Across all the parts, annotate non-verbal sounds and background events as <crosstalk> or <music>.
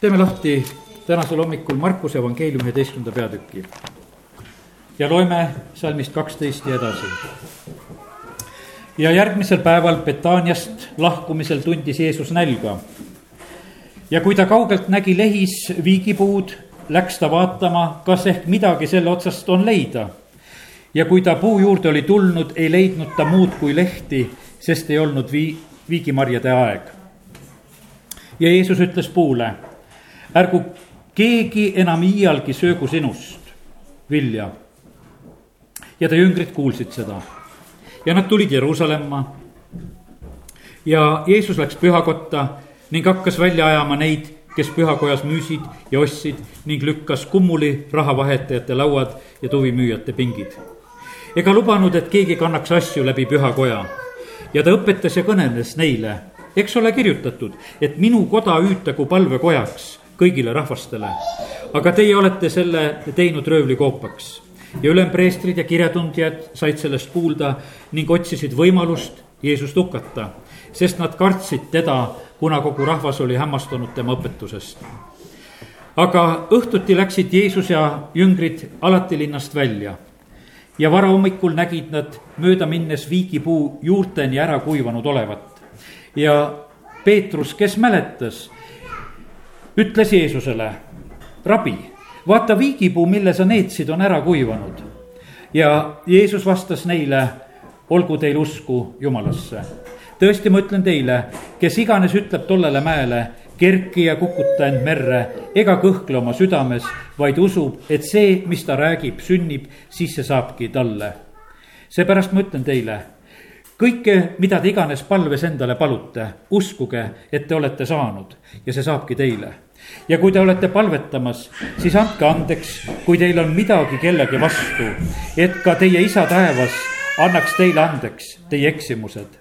teeme lahti tänasel hommikul Markuse evangeeliumi üheteistkümnenda peatüki. ja loeme salmist kaksteist ja edasi. ja järgmisel päeval Betaaniast lahkumisel tundis Jeesus nälga. ja kui ta kaugelt nägi lehis viigipuud, läks ta vaatama, kas ehk midagi selle otsast on leida. ja kui ta puu juurde oli tulnud, ei leidnud ta muud kui lehti, sest ei olnud vii-, viigimarjade aeg. ja Jeesus ütles puule ärgu keegi enam iialgi söögu sinust vilja. ja ta jüngrid kuulsid seda ja nad tulid Jeruusalemma. ja Jeesus läks pühakotta ning hakkas välja ajama neid, kes pühakojas müüsid ja ostsid ning lükkas kummuli rahavahetajate lauad ja tuvimüüjate pingid. ega lubanud, et keegi kannaks asju läbi pühakoja ja ta õpetas ja kõneles neile, eks ole kirjutatud, et minu koda hüütagu palvekojaks kõigile rahvastele. aga teie olete selle teinud röövlikoopaks ja ülempreestrid ja kirjatundjad said sellest kuulda ning otsisid võimalust Jeesust hukata, sest nad kartsid teda, kuna kogu rahvas oli hämmastunud tema õpetusest. aga õhtuti läksid Jeesus ja jüngrid alati linnast välja ja varahommikul nägid nad mööda minnes viigipuu juurteni ära kuivanud olevat. ja Peetrus, kes mäletas, ütles Jeesusele, rabi, vaata viigipuu, mille sa neetsid, on ära kuivanud. ja Jeesus vastas neile, olgu teil usku Jumalasse. tõesti, ma ütlen teile, kes iganes ütleb tollele mäele, kerki ja kukuta end merre ega kõhkle oma südames, vaid usub, et see, mis ta räägib, sünnib, siis see saabki talle. seepärast ma ütlen teile kõike, mida te iganes palves endale palute, uskuge, et te olete saanud ja see saabki teile ja kui te olete palvetamas, siis andke andeks, kui teil on midagi kellegi vastu, et ka teie isa taevas annaks teile andeks teie eksimused.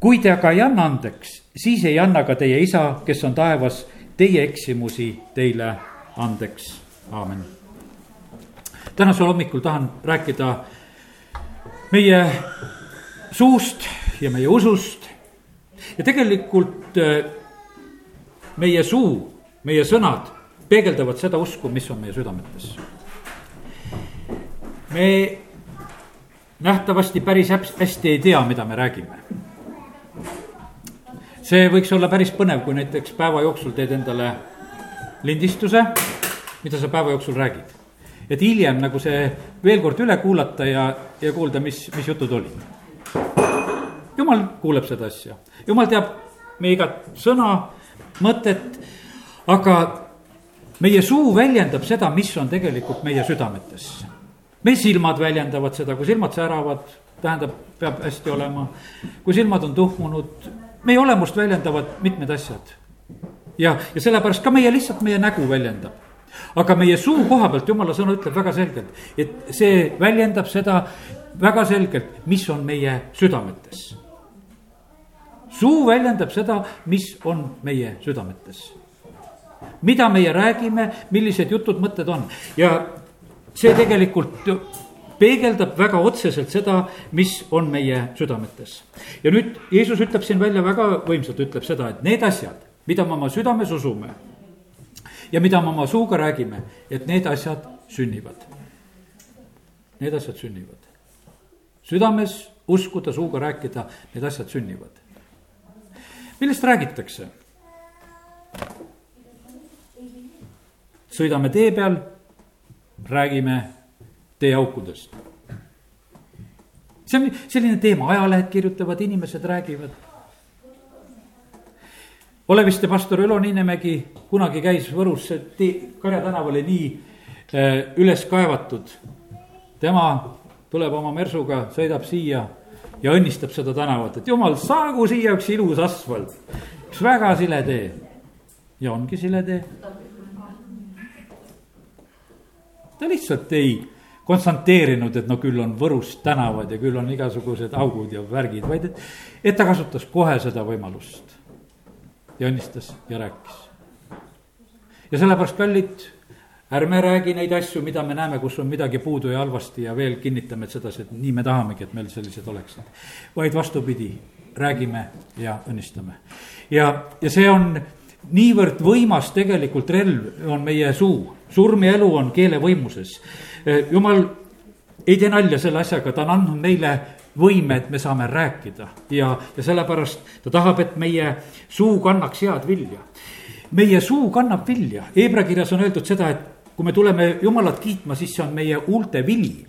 kui te aga ei anna andeks, siis ei anna ka teie isa, kes on taevas, teie eksimusi teile andeks, aamen. tänasel hommikul tahan rääkida meie suust ja meie usust ja tegelikult äh, meie suu meie sõnad peegeldavad seda usku, mis on meie südametes. me nähtavasti päris hästi ei tea, mida me räägime. see võiks olla päris põnev, kui näiteks päeva jooksul teed endale lindistuse, mida sa päeva jooksul räägid. et hiljem nagu see veel kord üle kuulata ja, ja kuulda, mis, mis jutud olid. jumal kuuleb seda asja, jumal teab meie igat sõna, mõtet aga meie suu väljendab seda, mis on tegelikult meie südametes. meie silmad väljendavad seda, kui silmad säravad, tähendab, peab hästi olema. kui silmad on tuhmunud, meie olemust väljendavad mitmed asjad. ja, ja sellepärast ka meie lihtsalt meie nägu väljendab. aga meie suu koha pealt jumala sõna ütleb väga selgelt, et see väljendab seda väga selgelt, mis on meie südametes. suu väljendab seda, mis on meie südametes mida meie räägime, millised jutud, mõtted on ja see tegelikult peegeldab väga otseselt seda, mis on meie südametes. ja nüüd Jeesus ütleb siin välja väga võimsalt, ütleb seda, et need asjad, mida me oma südames usume ja mida me oma suuga räägime, et need asjad sünnivad. Need asjad sünnivad. südames uskuda, suuga rääkida, need asjad sünnivad. millest räägitakse? Sõidame tee peal, räägime teeaukudest. see on selline teema, ajalehed kirjutavad, inimesed räägivad. Oleviste pastor Ülo Niinemägi kunagi käis Võrus, see Karja tänav oli nii äh, üles kaevatud. tema tuleb oma mersuga, sõidab siia ja õnnistab seda tänavat, et jumal, saagu siia üks ilus asfalt, üks väga sile tee. ja ongi sile tee ta lihtsalt ei konstanteerinud, et no küll on Võrus tänavad ja küll on igasugused augud ja värgid, vaid et, et ta kasutas kohe seda võimalust. ja õnnistas ja rääkis. ja sellepärast, kallid, ärme räägi neid asju, mida me näeme, kus on midagi puudu ja halvasti ja veel kinnitame, et sedasi, et nii me tahamegi, et meil sellised oleksid. vaid vastupidi, räägime ja õnnistame. ja, ja see on niivõrd võimas tegelikult relv on meie suu, surm ja elu on keele võimuses. jumal ei tee nalja selle asjaga, ta on andnud meile võime, et me saame rääkida ja, ja sellepärast ta tahab, et meie suu kannaks head vilja. meie suu kannab vilja, Hebra kirjas on öeldud seda, et kui me tuleme Jumalat kiitma, siis see on meie huulte vili.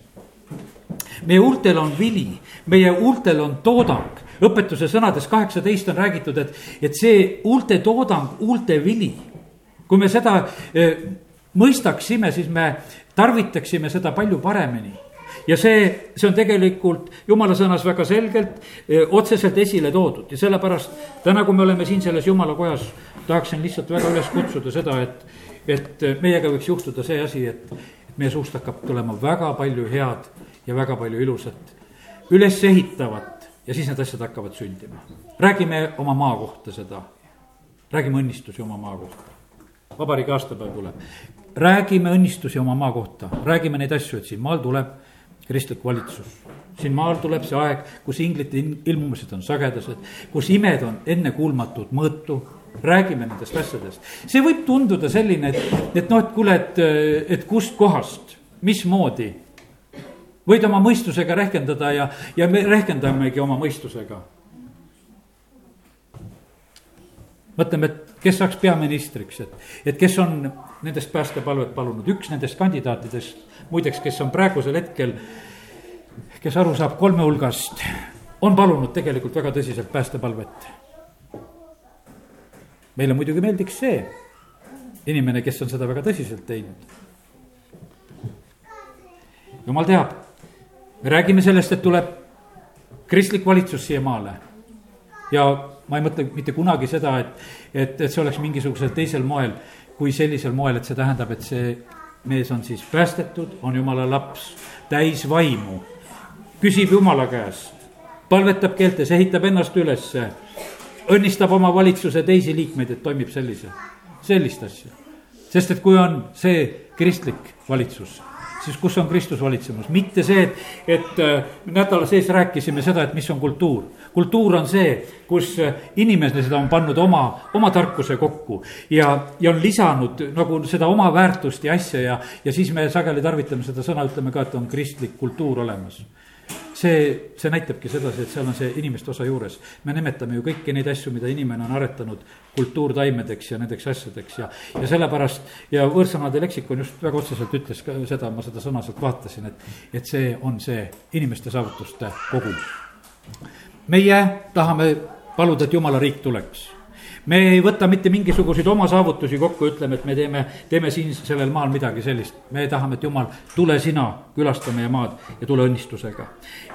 meie huultel on vili, meie huultel on toodang, õpetuse sõnades kaheksateist on räägitud, et, et see huulte toodang, huulte vili, kui me seda mõistaksime, siis me tarvitaksime seda palju paremini ja see, see on tegelikult jumala sõnas väga selgelt öö, otseselt esile toodud ja sellepärast täna, kui me oleme siin selles jumala kojas, tahaksin lihtsalt väga üles kutsuda seda, et, et meiega võiks juhtuda see asi, et meie suust hakkab tulema väga palju head ja väga palju ilusat, ülesehitavat ja siis need asjad hakkavad sündima. räägime oma maa kohta seda, räägime õnnistusi oma maa kohta vabariigi aastapäev tuleb. Räägime õnnistusi oma maa kohta, räägime neid asju, et siin maal tuleb kristlik valitsus. siin maal tuleb see aeg, kus inglite ilmumised on sagedased, kus imed on ennekuulmatud mõõtu räägime nendest asjadest. see võib tunduda selline, et, et noh, et kuule, et, et kust kohast, mismoodi. võid oma mõistusega rehkendada ja, ja me rehkendamegi oma mõistusega. mõtleme, et kes saaks peaministriks, et, et kes on nendest päästepalvet palunud, üks nendest kandidaatidest, muideks, kes on praegusel hetkel, kes aru saab kolme hulgast, on palunud tegelikult väga tõsiselt päästepalvet. meile muidugi meeldiks see inimene, kes on seda väga tõsiselt teinud. jumal teab, me räägime sellest, et tuleb kristlik valitsus siia maale ja ma ei mõtle mitte kunagi seda, et, et, et see oleks mingisugusel teisel moel kui sellisel moel, et see tähendab, et see mees on siis päästetud, on jumala laps, täis vaimu, küsib jumala käest, palvetab keeltes, ehitab ennast ülesse, õnnistab oma valitsuse teisi liikmeid, et toimib sellise, sellist asja. sest et kui on see kristlik valitsus siis kus on Kristus valitsemas, mitte see, et, et äh, nädala sees rääkisime seda, et mis on kultuur. kultuur on see, kus äh, inimesed on pannud oma, oma tarkuse kokku ja, ja on lisanud nagu seda oma väärtust ja asja ja, ja siis me sageli tarvitame seda sõna, ütleme ka, et on kristlik kultuur olemas see, see näitabki sedasi, et seal on see inimeste osa juures. me nimetame ju kõiki neid asju, mida inimene on aretanud kultuurtaimedeks ja nendeks asjadeks ja, ja sellepärast ja võõrsõnade leksikon just väga otseselt ütles ka seda, ma seda sõna sealt vaatasin, et, et see on see inimeste saavutuste kogum. meie tahame paluda, et jumala riik tuleks me ei võta mitte mingisuguseid oma saavutusi kokku, ütleme, et me teeme, teeme siin sellel maal midagi sellist. me tahame, et jumal, tule sina, külasta meie maad ja tule õnnistusega.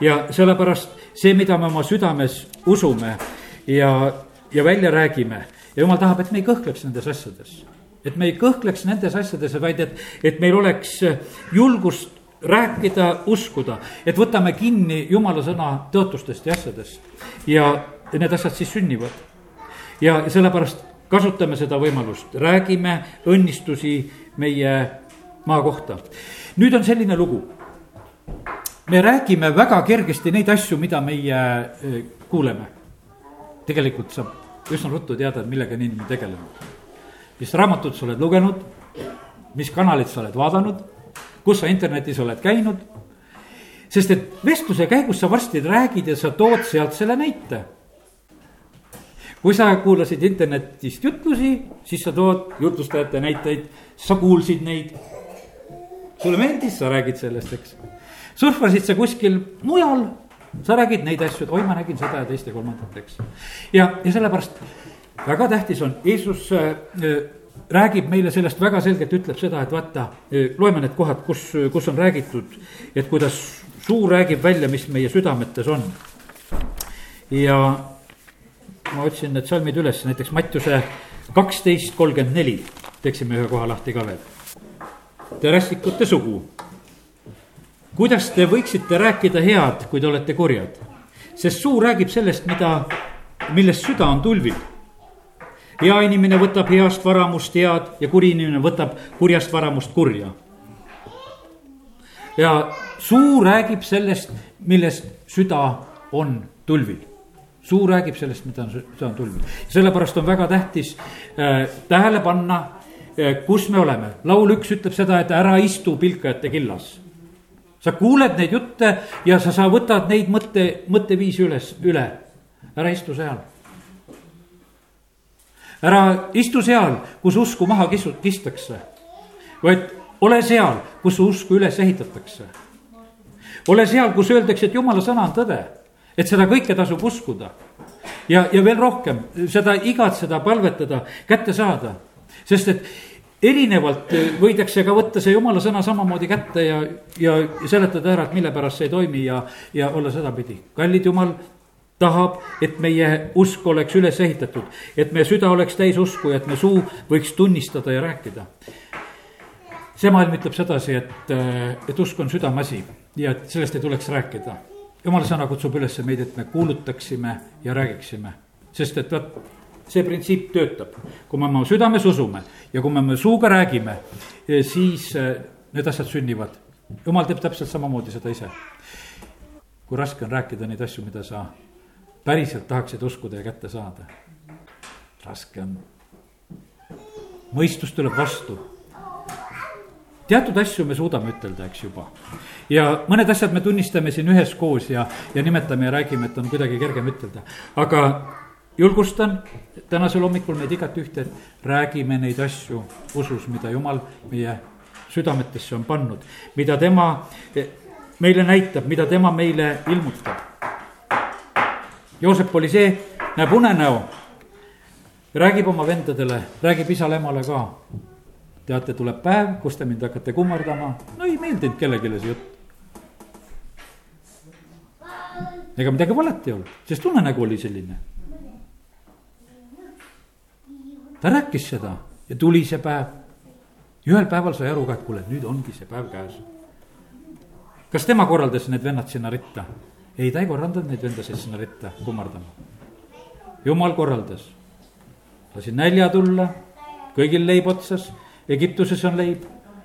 ja sellepärast see, mida me oma südames usume ja, ja välja räägime ja jumal tahab, et me ei kõhkleks nendes asjades. et me ei kõhkleks nendes asjades, vaid et, et meil oleks julgust rääkida, uskuda, et võtame kinni jumala sõna tõotustest ja asjadest ja, need asjad siis sünnivad ja sellepärast kasutame seda võimalust, räägime õnnistusi meie maa kohta. nüüd on selline lugu. me räägime väga kergesti neid asju, mida meie e, kuuleme. tegelikult saab üsna ruttu teada, et millega on inimene tegelenud. mis raamatut sa oled lugenud, mis kanalit sa oled vaadanud, kus sa internetis oled käinud. sest et vestluse käigus sa varsti räägid ja sa tood sealt selle näite kui sa kuulasid internetist jutlusi, siis sa tood jutlustajate näiteid, sa kuulsid neid. sulle meeldis, sa räägid sellest, eks. surfasid sa kuskil mujal, sa räägid neid asju, et oi, ma nägin seda ja teist ja kolmandat, eks. ja, ja sellepärast väga tähtis on, Jeesus äh, räägib meile sellest väga selgelt, ütleb seda, et vaata, äh, loeme need kohad, kus, kus on räägitud, et kuidas suu räägib välja, mis meie südametes on. ja ma otsin need salmid üles, näiteks Mattiuse kaksteist kolmkümmend neli, teeksime ühe koha lahti ka veel. Te rästikute sugu. kuidas te võiksite rääkida head, kui te olete kurjad? sest suu räägib sellest, mida, millest süda on tulvil. hea inimene võtab heast varamust head ja kuri inimene võtab kurjast varamust kurja. ja suu räägib sellest, millest süda on tulvil suu räägib sellest, mida on, seda on tulnud. sellepärast on väga tähtis äh, tähele panna äh,, kus me oleme. laul üks ütleb seda, et ära istu pilkajate killas. sa kuuled neid jutte ja sa, sa võtad neid mõtte, mõtteviisi üles, üle. ära istu seal. ära istu seal, kus usku maha kisu-, kistakse, vaid ole seal, kus usku üles ehitatakse. ole seal, kus öeldakse, et jumala sõna on tõde et seda kõike tasub uskuda. ja, ja veel rohkem, seda igatseda, palvetada, kätte saada. sest et erinevalt võidakse ka võtta see jumala sõna samamoodi kätte ja, ja seletada ära, et mille pärast see ei toimi ja, ja olla sedapidi. kallid jumal tahab, et meie usk oleks üles ehitatud, et meie süda oleks täis usku ja et me suu võiks tunnistada ja rääkida. see maailm ütleb sedasi, et, et usk on südameasi ja et sellest ei tuleks rääkida jumala sõna kutsub üles meid, et me kuulutaksime ja räägiksime, sest et vot see printsiip töötab. kui me oma südames usume ja kui me oma suuga räägime, eh, siis eh, need asjad sünnivad. jumal teeb täpselt samamoodi seda ise. kui raske on rääkida neid asju, mida sa päriselt tahaksid uskuda ja kätte saada. raske on. mõistus tuleb vastu teatud asju me suudame ütelda, eks juba. ja mõned asjad me tunnistame siin üheskoos ja, ja nimetame ja räägime, et on kuidagi kergem ütelda. aga julgustan tänasel hommikul meid igatühte, et räägime neid asju usus, mida jumal meie südametesse on pannud, mida tema meile näitab, mida tema meile ilmutab. Joosep oli see, näeb unenäo, räägib oma vendadele, räägib isale-emale ka teate, tuleb päev, kus te mind hakkate kummardama, no ei meeldinud kellelegi see jutt. ega midagi valet ei olnud, sest unenägu oli selline. ta rääkis seda ja tuli see päev. ja ühel päeval sai aru ka, et kuule, nüüd ongi see päev käes. kas tema korraldas need vennad sinna ritta? ei, ta ei korraldanud neid vendasid sinna ritta kummardama. jumal korraldas, lasi nälja tulla, kõigil leib otsas Egiptuses on leib,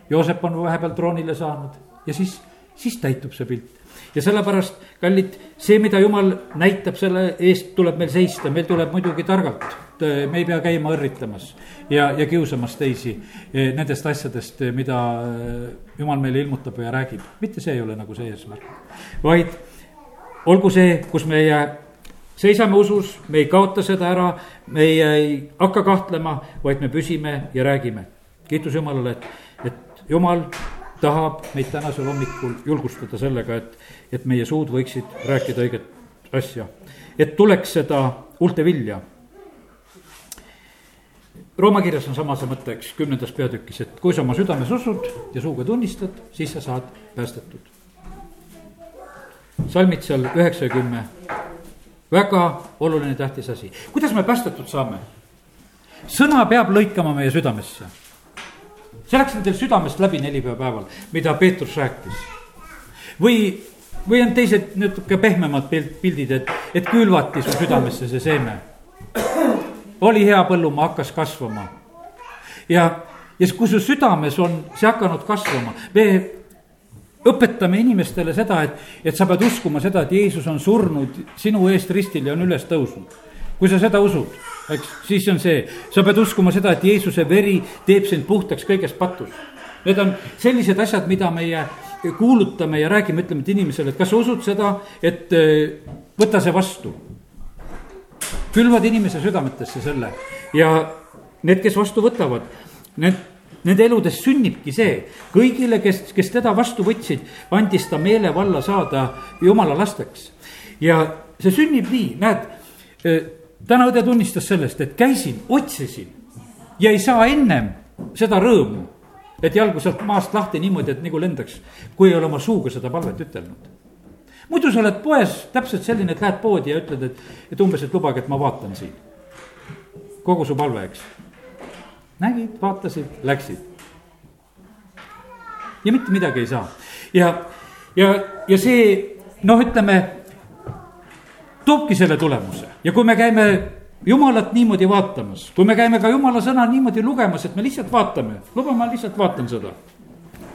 Joosep on vahepeal troonile saanud ja siis, siis täitub see pilt. ja sellepärast, kallid, see, mida jumal näitab, selle eest tuleb meil seista, meil tuleb muidugi targalt. me ei pea käima õrritamas ja, ja kiusamas teisi eh, nendest asjadest, eh, mida eh, jumal meile ilmutab ja räägib. mitte see ei ole nagu see eesmärk, vaid olgu see, kus meie seisame usus, me ei kaota seda ära, me ei, ei hakka kahtlema, vaid me püsime ja räägime kiitus Jumalale, et, et Jumal tahab meid tänasel hommikul julgustada sellega, et, et meie suud võiksid rääkida õiget asja. et tuleks seda huulte vilja. Rooma kirjas on sama see mõte, eks, kümnendas peatükis, et kui sa oma südames usud ja suuga tunnistad, siis sa saad päästetud. salmid seal üheksa ja kümme, väga oluline, tähtis asi. kuidas me päästetud saame? sõna peab lõikama meie südamesse see läks nendel südamest läbi nelipüha päeval, mida Peetrus rääkis. või, või on teised natuke pehmemad pildid, et, et külvati su südamesse see seeme. oli hea põllumaa, hakkas kasvama. ja, ja kui su südames on see hakanud kasvama, me õpetame inimestele seda, et, et sa pead uskuma seda, et Jeesus on surnud sinu eest ristil ja on üles tõusnud. kui sa seda usud eks, siis on see, sa pead uskuma seda, et Jeesuse veri teeb sind puhtaks kõigest patust. Need on sellised asjad, mida meie kuulutame ja räägime, ütleme, et inimesele, et kas sa usud seda, et äh, võta see vastu. külvad inimese südametesse selle ja need, kes vastu võtavad, need Nende eludes sünnibki see, kõigile, kes, kes teda vastu võtsid, andis ta meelevalla saada jumala lasteks. ja see sünnib nii, näed, äh, täna õde tunnistas sellest, et käisin, otsisin ja ei saa ennem seda rõõmu, et jalgu sealt maast lahti niimoodi, et nagu lendaks, kui ei ole oma suuga seda palvet ütelnud. muidu sa oled poes täpselt selline, et lähed poodi ja ütled, et, et umbes, et lubage, et ma vaatan siin. kogu su palve, eks. nägid, vaatasid, läksid. ja mitte midagi ei saa ja, ja, ja see noh, ütleme toobki selle tulemuse ja kui me käime jumalat niimoodi vaatamas, kui me käime ka jumala sõna niimoodi lugemas, et me lihtsalt vaatame, luba, ma lihtsalt vaatan seda.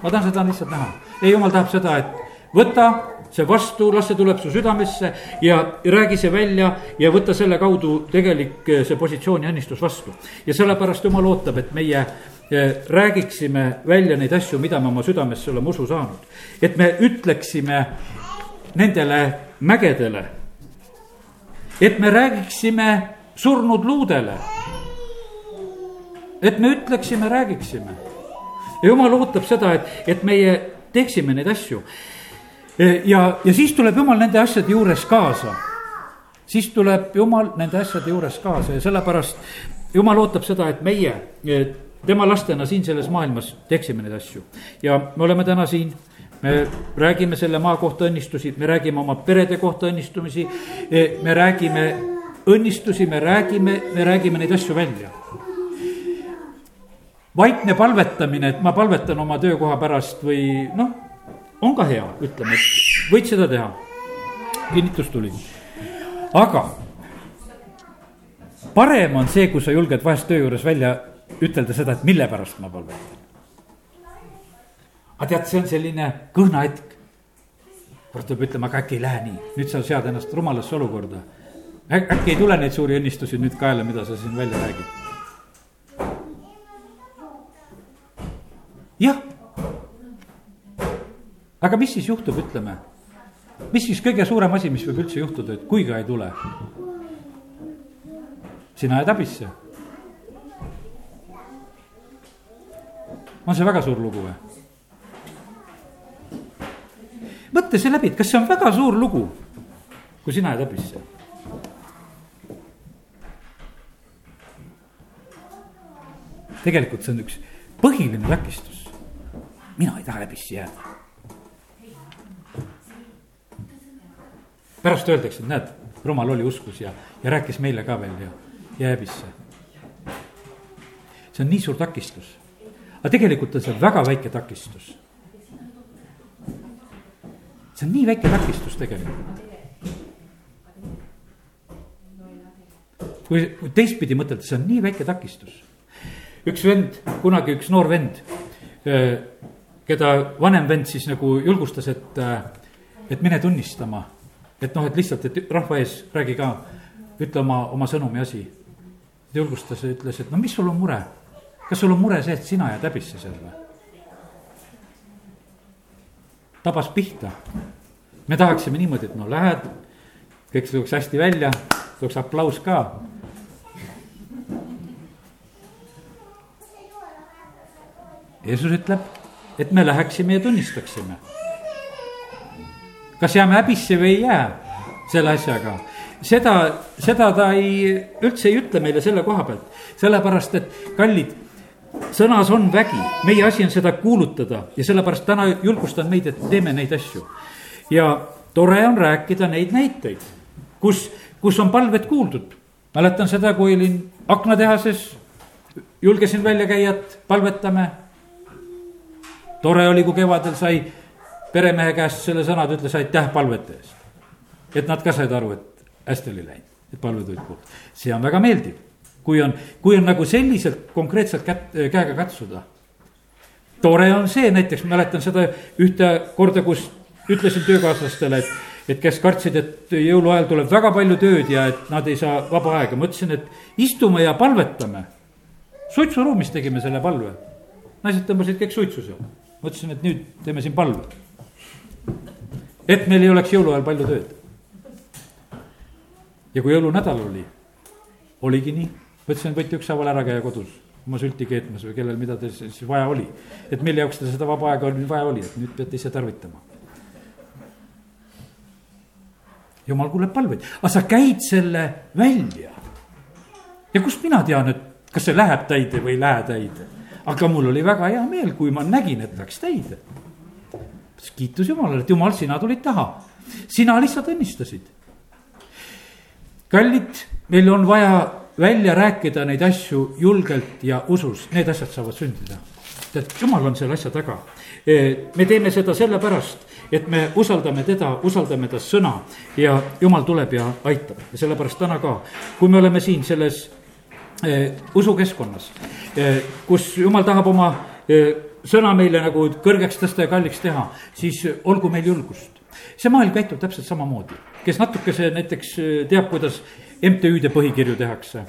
ma tahan seda lihtsalt näha. ei, jumal tahab seda, et võta see vastu, las see tuleb su südamesse ja räägi see välja ja võta selle kaudu tegelik eh, see positsioon ja õnnistus vastu. ja sellepärast jumal ootab, et meie eh, räägiksime välja neid asju, mida me oma südamesse oleme usu saanud. et me ütleksime nendele mägedele, et me räägiksime surnud luudele. et me ütleksime, räägiksime. ja jumal ootab seda, et, et meie teeksime neid asju ja, ja siis tuleb jumal nende asjade juures kaasa. siis tuleb jumal nende asjade juures kaasa ja sellepärast jumal ootab seda, et meie tema lastena siin selles maailmas teeksime neid asju. ja me oleme täna siin, me räägime selle maa kohta õnnistusi, me räägime oma perede kohta õnnistumisi. me räägime õnnistusi, me räägime, me räägime neid asju välja vaikne palvetamine, et ma palvetan oma töökoha pärast või noh, on ka hea, ütleme, et võid seda teha. kinnitus tuli. aga parem on see, kui sa julged vahest töö juures välja ütelda seda, et mille pärast ma palvetan. Aga tead, see on selline kõhna hetk. kord peab ütlema, aga äkki ei lähe nii, nüüd sa sead ennast rumalasse olukorda. äkki ei tule neid suuri õnnistusi nüüd kaela, mida sa siin välja räägid. jah aga mis siis juhtub, ütleme, mis siis kõige suurem asi, mis võib üldse juhtuda, et kui ka ei tule? sina jääd häbisse. on see väga suur lugu või? Mõtle see läbi, et kas see on väga suur lugu, kui sina jääd häbisse tegelikult see on üks põhiline takistus. mina ei taha häbisse jääda. pärast öeldakse, et näed, rumal oli uskus ja, ja rääkis meile ka veel ja, ja häbisse. see on nii suur takistus. aga tegelikult on see väga väike takistus. See on nii väike takistus tegelikult. kui, teistpidi mõtelda, see on nii väike takistus. üks vend, kunagi üks noor vend, keda vanem vend siis nagu julgustas, et, et mine tunnistama et noh, et lihtsalt, et rahva ees räägi ka, ütle oma, oma sõnumi asi. ta julgustas ja ütles, et no mis sul on mure, kas sul on mure see, et sina jääd häbisse seal või? Tabas pihta. me tahaksime niimoodi, et no lähed, kõik tuleks hästi välja, tuleks aplaus ka. Jeesus ütleb, et me läheksime ja tunnistaksime kas jääme häbisse või ei jää selle asjaga. seda, seda ta ei, üldse ei ütle meile selle koha pealt, sellepärast et kallid, sõnas on vägi, meie asi on seda kuulutada ja sellepärast täna julgustan meid, et teeme neid asju. ja tore on rääkida neid näiteid, kus, kus on palved kuuldud. mäletan seda, kui olin aknatehases, julgesin välja käia, et palvetame. tore oli, kui kevadel sai peremehe käest selle sõnad, ütles aitäh palvete eest. et nad ka said aru, et hästi oli läinud, et palved olid kuulda. see on väga meeldiv, kui on, kui on nagu selliselt konkreetselt kätt, käega katsuda. tore on see, näiteks mäletan seda ühte korda, kus ütlesin töökaaslastele, et et kes kartsid, et jõuluajal tuleb väga palju tööd ja et nad ei saa vaba aega, ma ütlesin, et istume ja palvetame. suitsuruumis tegime selle palve. naised tõmbasid kõik suitsu seal. ma ütlesin, et nüüd teeme siin palve et meil ei oleks jõuluajal palju tööd. ja kui jõulunädal oli, oligi nii, ma ütlesin, võite ükshaaval ära käia kodus oma sülti keetmas või kellel, mida teil siis vaja oli. et mille jaoks teil seda vaba aega vaja oli, et nüüd peate ise tarvitama. jumal kuuleb palveid, aga sa käid selle välja. ja kust mina tean, et kas see läheb täide või ei lähe täide. aga mul oli väga hea meel, kui ma nägin, et läks täide kiitus Jumalale, et Jumal, sina tulid taha. sina lihtsalt õnnistasid. kallid, meil on vaja välja rääkida neid asju julgelt ja usus, need asjad saavad sündida. tead, Jumal on selle asja taga. E, me teeme seda sellepärast, et me usaldame teda, usaldame ta sõna ja Jumal tuleb ja aitab ja sellepärast täna ka, kui me oleme siin selles eh, usukeskkonnas eh,, kus Jumal tahab oma sõna meile nagu kõrgeks tõsta ja kalliks teha, siis olgu meil julgust. see maailm käitub täpselt samamoodi, kes natukese näiteks teab, kuidas MTÜ-de põhikirju tehakse.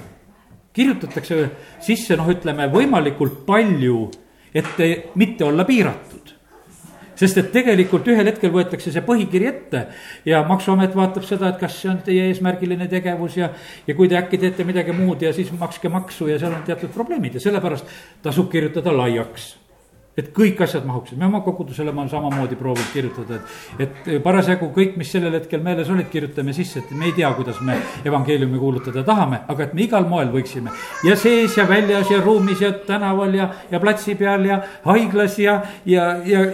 kirjutatakse sisse, noh, ütleme võimalikult palju, et mitte olla piiratud sest et tegelikult ühel hetkel võetakse see põhikiri ette ja maksuamet vaatab seda, et kas see on teie eesmärgiline tegevus ja. ja kui te äkki teete midagi muud ja siis makske maksu ja seal on teatud probleemid ja sellepärast tasub kirjutada laiaks et kõik asjad mahuksid, me oma kogudusele oleme samamoodi proovinud kirjutada, et, et parasjagu kõik, mis sellel hetkel meeles olid, kirjutame sisse, et me ei tea, kuidas me evangeeliumi kuulutada tahame, aga et me igal moel võiksime. ja sees ja väljas ja ruumis ja tänaval ja, ja platsi peal ja haiglas ja, ja, ja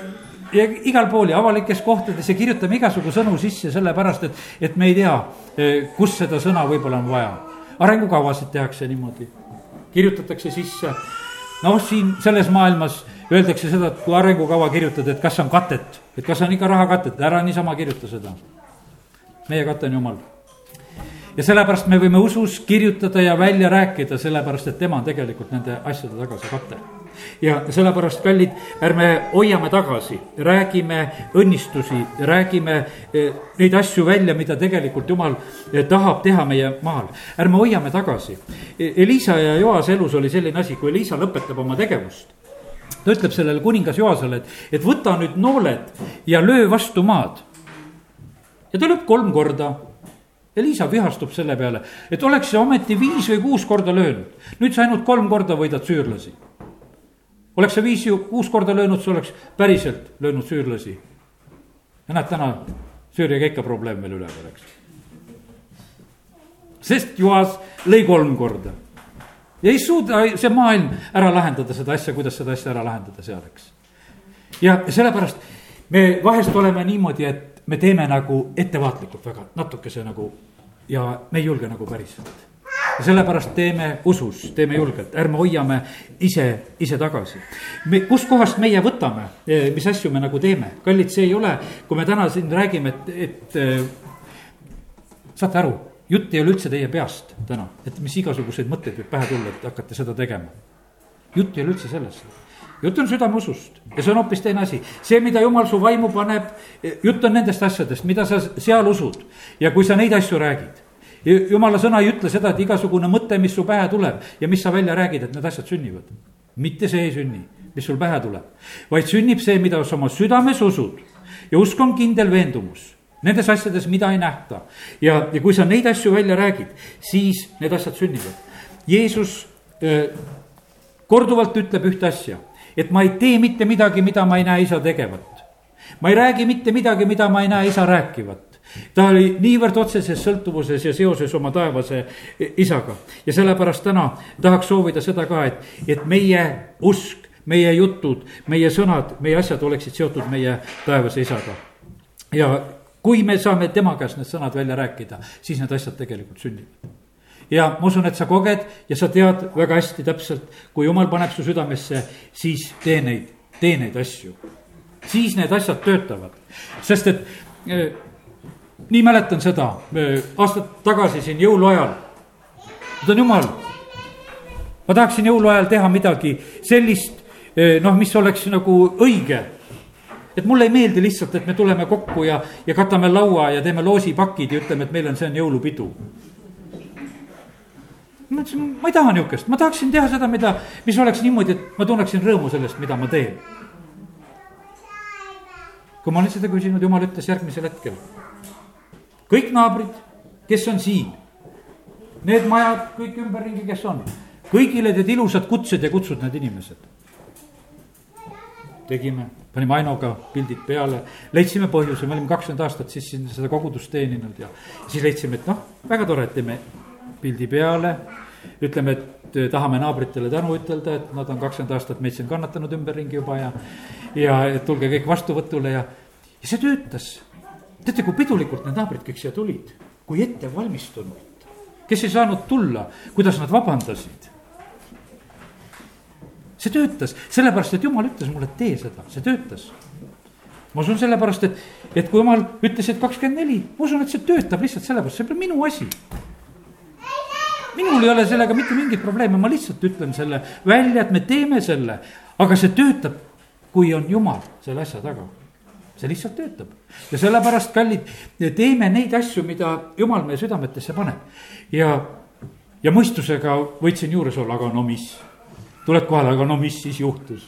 ja igal pool ja avalikes kohtades ja kirjutame igasugu sõnu sisse, sellepärast et, et me ei tea, kus seda sõna võib-olla on vaja. arengukavasid tehakse niimoodi, kirjutatakse sisse. Noh, siin selles maailmas öeldakse seda, et kui arengukava kirjutad, et kas on katet, et kas on ikka rahakatet, ära niisama kirjuta seda. meie kate on jumal ja sellepärast me võime usus kirjutada ja välja rääkida, sellepärast et tema on tegelikult nende asjade taga, see kate ja sellepärast, kallid, ärme hoiame tagasi, räägime õnnistusi, räägime eh, neid asju välja, mida tegelikult jumal eh, tahab teha meie maal. ärme hoiame tagasi. E-, Elisa ja Joase elus oli selline asi, kui Elisa lõpetab oma tegevust ta ütleb sellele kuningas Joasele, et, et võta nüüd nooled ja löö vastu maad. ja ta lööb kolm korda. Elisa vihastub selle peale, et oleks see ometi viis või kuus korda löönud. nüüd sa ainult kolm korda võidad süürlasi oleks sa viis, kuus korda löönud, sa oleks päriselt löönud süürlasi. ja näed, täna Süüriaga ikka probleem veel üleval, eks. sest Joas lõi kolm korda. ja ei suuda see maailm ära lahendada seda asja, kuidas seda asja ära lahendada seal, eks. ja sellepärast me vahest oleme niimoodi, et me teeme nagu ettevaatlikult väga, natukese nagu ja me ei julge nagu päriselt ja sellepärast teeme usus, teeme julgelt, ärme hoiame ise, ise tagasi. me, kuskohast meie võtame, eh, mis asju me nagu teeme, kallid, see ei ole, kui me täna siin räägime, et, et eh, saate aru, jutt ei ole üldse teie peast täna, et mis igasuguseid mõtteid võib pähe tulla, et hakkate seda tegema. jutt ei ole üldse sellest. Jutt on südameusust. Ja see on hoopis teine asi. see, mida jumal su vaimu paneb, eh, jutt on nendest asjadest, mida sa seal usud. Ja kui sa neid asju räägid jumala sõna ei ütle seda, et igasugune mõte, mis su pähe tuleb ja mis sa välja räägid, et need asjad sünnivad. mitte see ei sünni, mis sul pähe tuleb, vaid sünnib see, mida sa oma südames usud ja usk on kindel veendumus nendes asjades, mida ei nähta. ja, ja kui sa neid asju välja räägid, siis need asjad sünnivad. Jeesus öö, korduvalt ütleb ühte asja, et ma ei tee mitte midagi, mida ma ei näe isa tegevat. ma ei räägi mitte midagi, mida ma ei näe isa rääkivat ta oli niivõrd otseses sõltuvuses ja seoses oma taevase isaga ja sellepärast täna tahaks soovida seda ka, et, et meie usk, meie jutud, meie sõnad, meie asjad oleksid seotud meie taevase isaga. ja kui me saame tema käest need sõnad välja rääkida, siis need asjad tegelikult sünnivad ja ma usun, et sa koged ja sa tead väga hästi täpselt, kui jumal paneb su südamesse, siis tee neid, tee neid asju. siis need asjad töötavad, sest et nii mäletan seda aastad tagasi siin jõuluajal. ütlen jumal, ma tahaksin jõuluajal teha midagi sellist, eh, noh, mis oleks nagu õige. et mulle ei meeldi lihtsalt, et me tuleme kokku ja, ja katame laua ja teeme loosipakid ja ütleme, et meil on, see on jõulupidu. ma ütlesin, ma ei taha nihukest, ma tahaksin teha seda, mida, mis oleks niimoodi, et ma tunneksin rõõmu sellest, mida ma teen. kui ma olin seda küsinud, jumal ütles järgmisel hetkel kõik naabrid, kes on siin, need majad kõik ümberringi, kes on, kõigile teed ilusad kutsed ja kutsud need inimesed. tegime, panime Ainoga pildid peale, leidsime põhjuse, me olime kakskümmend aastat siis siin seda kogudust teeninud ja siis leidsime, et noh, väga tore, et teeme pildi peale. ütleme, et tahame naabritele tänu ütelda, et nad on kakskümmend aastat meid siin kannatanud ümberringi juba ja, ja tulge kõik vastuvõtule ja, ja see töötas teate, kui pidulikult need naabrid kõik siia tulid, kui ettevalmistunult, kes ei saanud tulla, kuidas nad vabandasid. see töötas, sellepärast et jumal ütles mulle, et tee seda, see töötas. ma usun sellepärast, et, et kui jumal ütles, et kakskümmend neli, ma usun, et see töötab lihtsalt sellepärast, see pole minu asi. Minul ei ole sellega mitte mingit probleemi, ma lihtsalt ütlen selle välja, et me teeme selle, aga see töötab, kui on jumal selle asja taga see lihtsalt töötab. ja sellepärast, kallid, teeme neid asju, mida jumal meie südametesse paneb. ja, ja mõistusega võtsin juures olla, aga no mis. tuled kohale, aga no mis siis juhtus?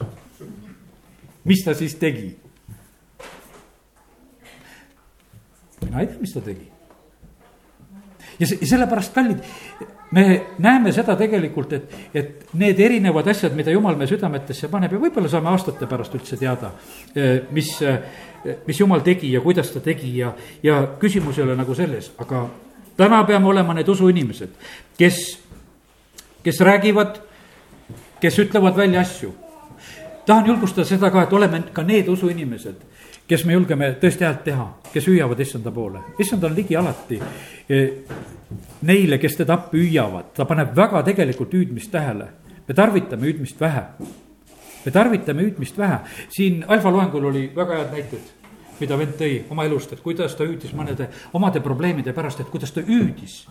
mis ta siis tegi? mina ei tea, mis ta tegi. ja see, sellepärast, kallid, me näeme seda tegelikult, et, et need erinevad asjad, mida jumal meie südametesse paneb ja võib-olla saame aastate pärast üldse teada, eh, mis, eh, mis jumal tegi ja kuidas ta tegi ja, ja küsimus ei ole nagu selles, aga täna peame olema need usuinimesed, kes, kes räägivad, kes ütlevad välja asju. tahan julgustada seda ka, et oleme ka need usuinimesed kes me julgeme tõesti häält teha, kes hüüavad issanda poole, issand on ligi alati eh, neile, kes teda appi hüüavad, ta paneb väga tegelikult hüüdmist tähele. me tarvitame hüüdmist vähe. me tarvitame hüüdmist vähe, siin alfa loengul oli väga head näited, mida vend tõi oma elust, et kuidas ta hüüdis mõnede omade probleemide pärast, et kuidas ta hüüdis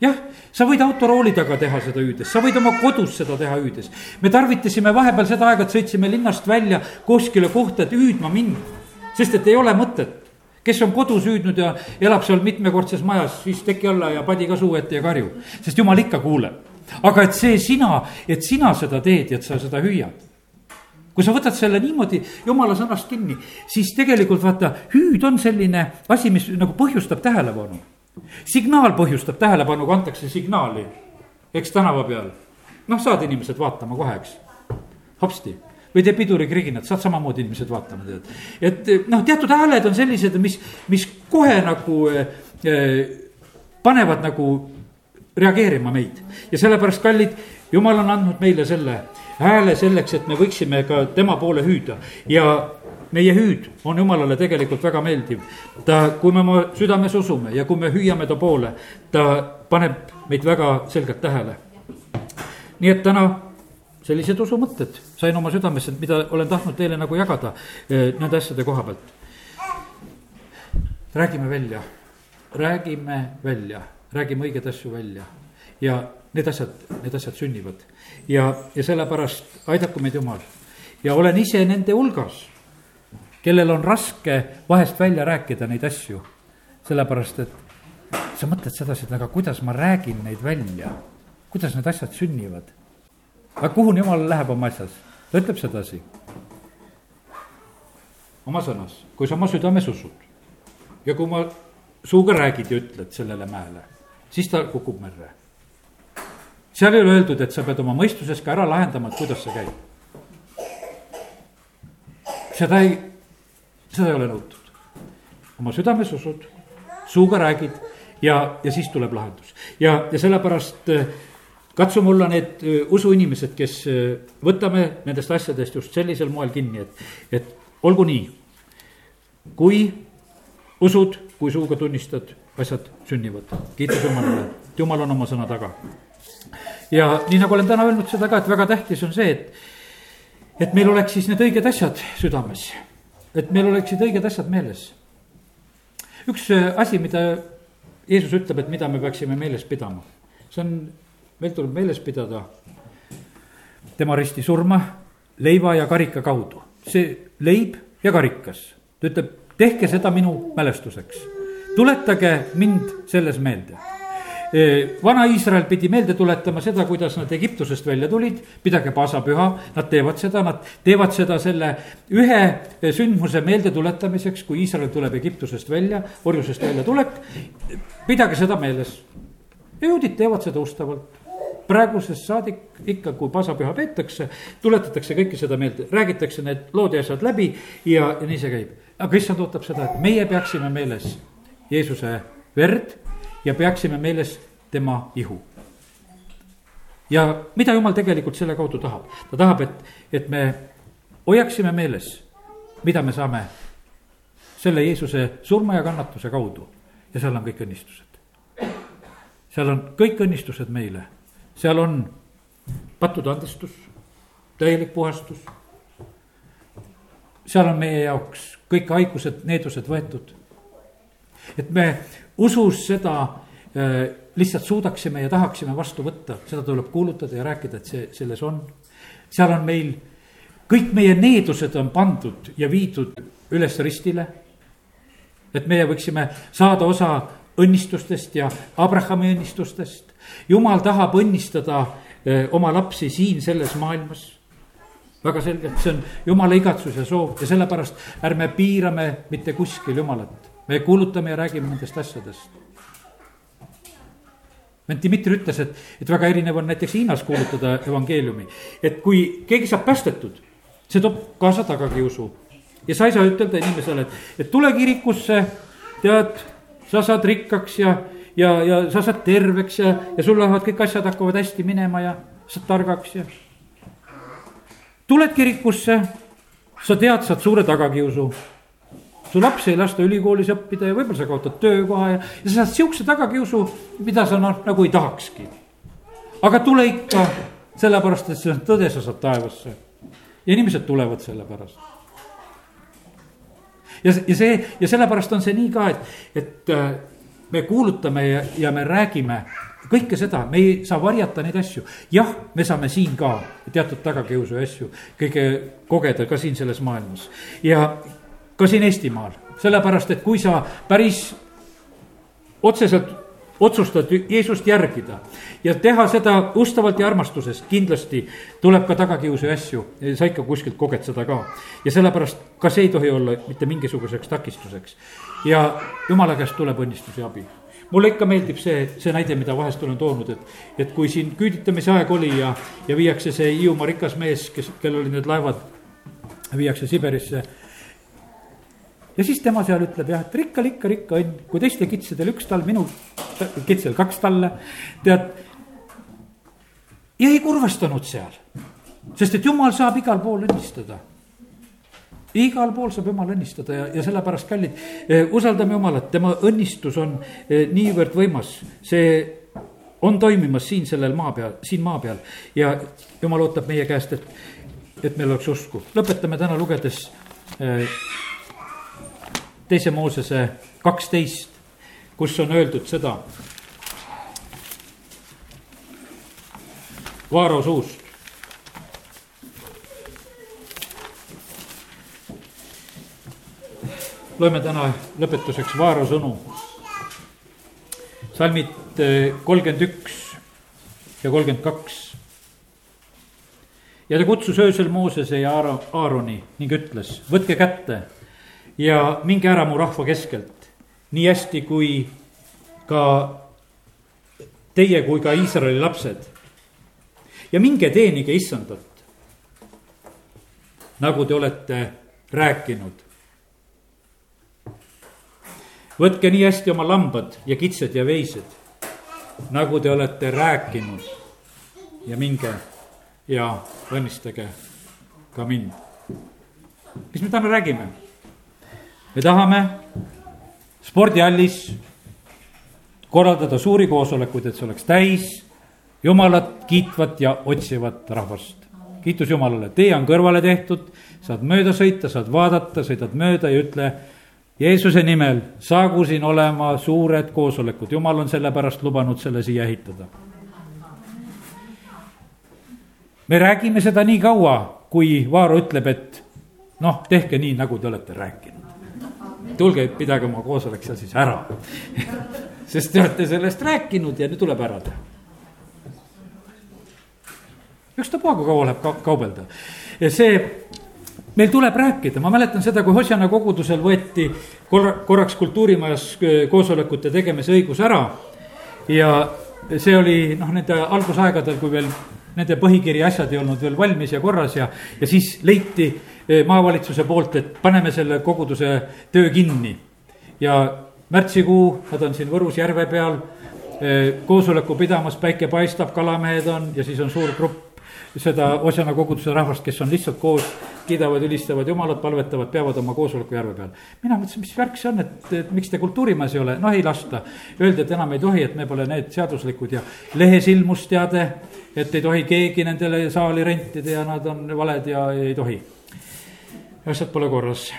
jah, sa võid autorooli taga teha seda hüüdes, sa võid oma kodus seda teha hüüdes. me tarvitasime vahepeal seda aega, et sõitsime linnast välja kuskile kohta, et hüüdma minna sest et ei ole mõtet kes on kodus hüüdnud ja elab seal mitmekordses majas, siis teki alla ja padi ka suu ette ja karju, sest jumal ikka kuuleb. aga et see sina, et sina seda teed ja et sa seda hüüad. kui sa võtad selle niimoodi jumala sõnast kinni, siis tegelikult vaata, hüüd on selline asi, mis nagu põhjustab tähelepanu. signaal põhjustab tähelepanu, kui antakse signaali, eks tänava peal. noh, saad inimesed vaatama kohe, eks, hopsti või teeb pidurikriginat, saad samamoodi inimesed vaatama, tead. et noh, teatud hääled on sellised, mis, mis kohe nagu äh, panevad nagu reageerima meid ja sellepärast, kallid, jumal on andnud meile selle hääle selleks, et me võiksime ka tema poole hüüda ja meie hüüd on jumalale tegelikult väga meeldiv. ta, kui me oma südames usume ja kui me hüüame ta poole, ta paneb meid väga selgelt tähele. nii et täna sellised usumõtted. Sain oma südamesse, mida olen tahtnud teile nagu jagada eh, nende asjade koha pealt. räägime välja, räägime välja, räägime õigeid asju välja. Ja need asjad, need asjad sünnivad. ja, ja sellepärast aidaku meid Jumal. Ja olen ise nende hulgas, kellel on raske vahest välja rääkida neid asju. sellepärast, et sa mõtled sedasi, et aga kuidas ma räägin neid välja, kuidas need asjad sünnivad aga kuhu jumal läheb oma asjas? ta ütleb sedasi. oma sõnas, kui sa oma südames usud ja kui ma suuga räägid ja ütled sellele mäele, siis ta kukub merre. seal ei ole öeldud, et sa pead oma mõistuses ka ära lahendama, et kuidas see käib. seda ei, seda ei ole nõutud. oma südames usud, suuga räägid ja, ja siis tuleb lahendus ja, ja sellepärast katsume olla need usuinimesed, kes võtame nendest asjadest just sellisel moel kinni, et, et olgu nii. kui usud, kui suuga tunnistad, asjad sünnivad, kiitus Jumalale, Jumal on oma sõna taga. ja nii nagu olen täna öelnud seda ka, et väga tähtis on see, et, et meil oleks siis need õiged asjad südames, et meil oleksid õiged asjad meeles. üks asi, mida Jeesus ütleb, et mida me peaksime meeles pidama, see on meil tuleb meeles pidada tema risti surma leiva ja karika kaudu. see leib ja karikas, ta ütleb, tehke seda minu mälestuseks. tuletage mind selles meelde. E, vana Iisrael pidi meelde tuletama seda, kuidas nad Egiptusest välja tulid, pidage paasapüha, nad teevad seda, nad teevad seda selle ühe sündmuse meeldetuletamiseks, kui Iisrael tuleb Egiptusest välja, orjusest välja tulek. pidage seda meeles. ja juudid teevad seda ustavalt praegusest saadik ikka, kui pasapüha peetakse, tuletatakse kõike seda meelde, räägitakse need lood ja asjad läbi ja, ja nii see käib. aga issand ootab seda, et meie peaksime meeles Jeesuse verd ja peaksime meeles tema ihu. ja mida jumal tegelikult selle kaudu tahab, ta tahab, et, et me hoiaksime meeles, mida me saame selle Jeesuse surma ja kannatuse kaudu ja seal on kõik õnnistused. seal on kõik õnnistused meile seal on pattude andestus, täielik puhastus. seal on meie jaoks kõik haigused, needused võetud. et me usus seda äh, lihtsalt suudaksime ja tahaksime vastu võtta, seda tuleb kuulutada ja rääkida, et see selles on. seal on meil, kõik meie needused on pandud ja viidud üles ristile. et meie võiksime saada osa õnnistustest ja Abrahami õnnistustest. jumal tahab õnnistada eh, oma lapsi siin selles maailmas väga selgelt, see on jumala igatsus ja soov ja sellepärast ärme piirame mitte kuskil jumalat. me kuulutame ja räägime nendest asjadest. vend Dmitri ütles, et, et väga erinev on näiteks Hiinas kuulutada evangeeliumi, et kui keegi saab päästetud, see toob kaasa tagakiusu. ja sa ei saa ütelda inimesele, et, et tule kirikusse, tead, sa saad rikkaks ja, ja, ja sa saad terveks ja, ja sul lähevad kõik asjad hakkavad hästi minema ja saad targaks ja tuled kirikusse, sa tead, saad suure tagakiusu. su laps ei lasta ülikoolis õppida ja võib-olla sa kaotad töökoha ja, ja sa saad sihukese tagakiusu, mida sa noh, nagu ei tahakski. aga tule ikka, sellepärast et see on tõde, sa saad taevasse. ja inimesed tulevad selle pärast. Ja, ja see ja sellepärast on see nii ka, et, et äh, me kuulutame ja, ja me räägime kõike seda, me ei saa varjata neid asju. jah, me saame siin ka teatud tagakiusu asju kõige kogeda ka siin selles maailmas ja ka siin Eestimaal, sellepärast et kui sa päris otseselt otsustad Jeesust järgida ja teha seda ustavalt ja armastuses, kindlasti tuleb ka tagakiusu ja asju, sa ikka kuskilt koged seda ka. ja sellepärast ka see ei tohi olla mitte mingisuguseks takistuseks. ja jumala käest tuleb õnnistus ja abi mulle ikka meeldib see, see näide, mida vahest olen toonud, et, et kui siin küüditamise aeg oli ja, ja viiakse see Hiiumaa rikas mees, kes, kellel olid need laevad, viiakse Siberisse. Ja siis tema seal ütleb jah, et rikkal ikka rikka õnn, kui teistel kitsedel üks tall, minu kitsedel kaks talle, tead. ja ei kurvastanud seal, sest et jumal saab igal pool õnnistada. Igal pool saab jumal õnnistada ja, ja sellepärast, kallid, eh, usaldame Jumalat, tema õnnistus on eh, niivõrd võimas, see on toimimas siin sellel maa peal, siin maa peal. Ja jumal ootab meie käest, et, et meil oleks usku. lõpetame täna lugedes eh, teise Moosese kaksteist, kus on öeldud seda. Vaaro suust. loeme täna lõpetuseks Vaaro sõnu. salmid eh, kolmkümmend üks ja kolmkümmend kaks. ja ta kutsus öösel Moosese ja Aaroni ning ütles, võtke kätte ja minge ära mu rahva keskelt, nii hästi kui ka teie kui ka Iisraeli lapsed. ja minge teenige issandat, nagu te olete rääkinud võtke nii hästi oma lambad ja kitsed ja veised, nagu te olete rääkinud ja minge ja õnnistage ka mind. mis me täna räägime? Me tahame spordihallis korraldada suuri koosolekuid, et see oleks täis jumalat kiitvat ja otsivat rahvast. kiitus Jumalale, tee on kõrvale tehtud, saad mööda sõita, saad vaadata, sõidad mööda ja ütle Jeesuse nimel saagu siin olema suured koosolekud, jumal on sellepärast lubanud selle siia ehitada. me räägime seda nii kaua, kui Vaaro ütleb, et noh, tehke nii, nagu te olete rääkinud. Tulge, pidage oma koosolek seal siis ära <laughs> sest te olete sellest rääkinud ja nüüd tuleb ära teha. ükstapuha, kui kaua läheb ka kaubelda. ja see meil tuleb rääkida, ma mäletan seda, kui Hosjana kogudusel võeti korra, korraks kultuurimajas äh, koosolekute tegemise õigus ära. ja see oli noh, nende algusaegadel, kui veel nende põhikiri asjad ei olnud veel valmis ja korras ja, ja siis leiti äh, maavalitsuse poolt, et paneme selle koguduse töö kinni. ja märtsikuu, nad on siin Võrus järve peal äh, koosoleku pidamas, päike paistab, kalamehed on ja siis on suur grupp seda Osjana koguduse rahvast, kes on lihtsalt koos, kiidavad, ülistavad Jumalat, palvetavad, peavad oma koosoleku järve peal. mina mõtlesin, mis värk see on, et, et miks te kultuurimajas ei ole, noh ei lasta. Öeldi, et enam ei tohi, et me pole need seaduslikud ja lehes ilmus teade, et ei tohi keegi nendele saali rentida ja nad on valed ja ei tohi. asjad pole korras.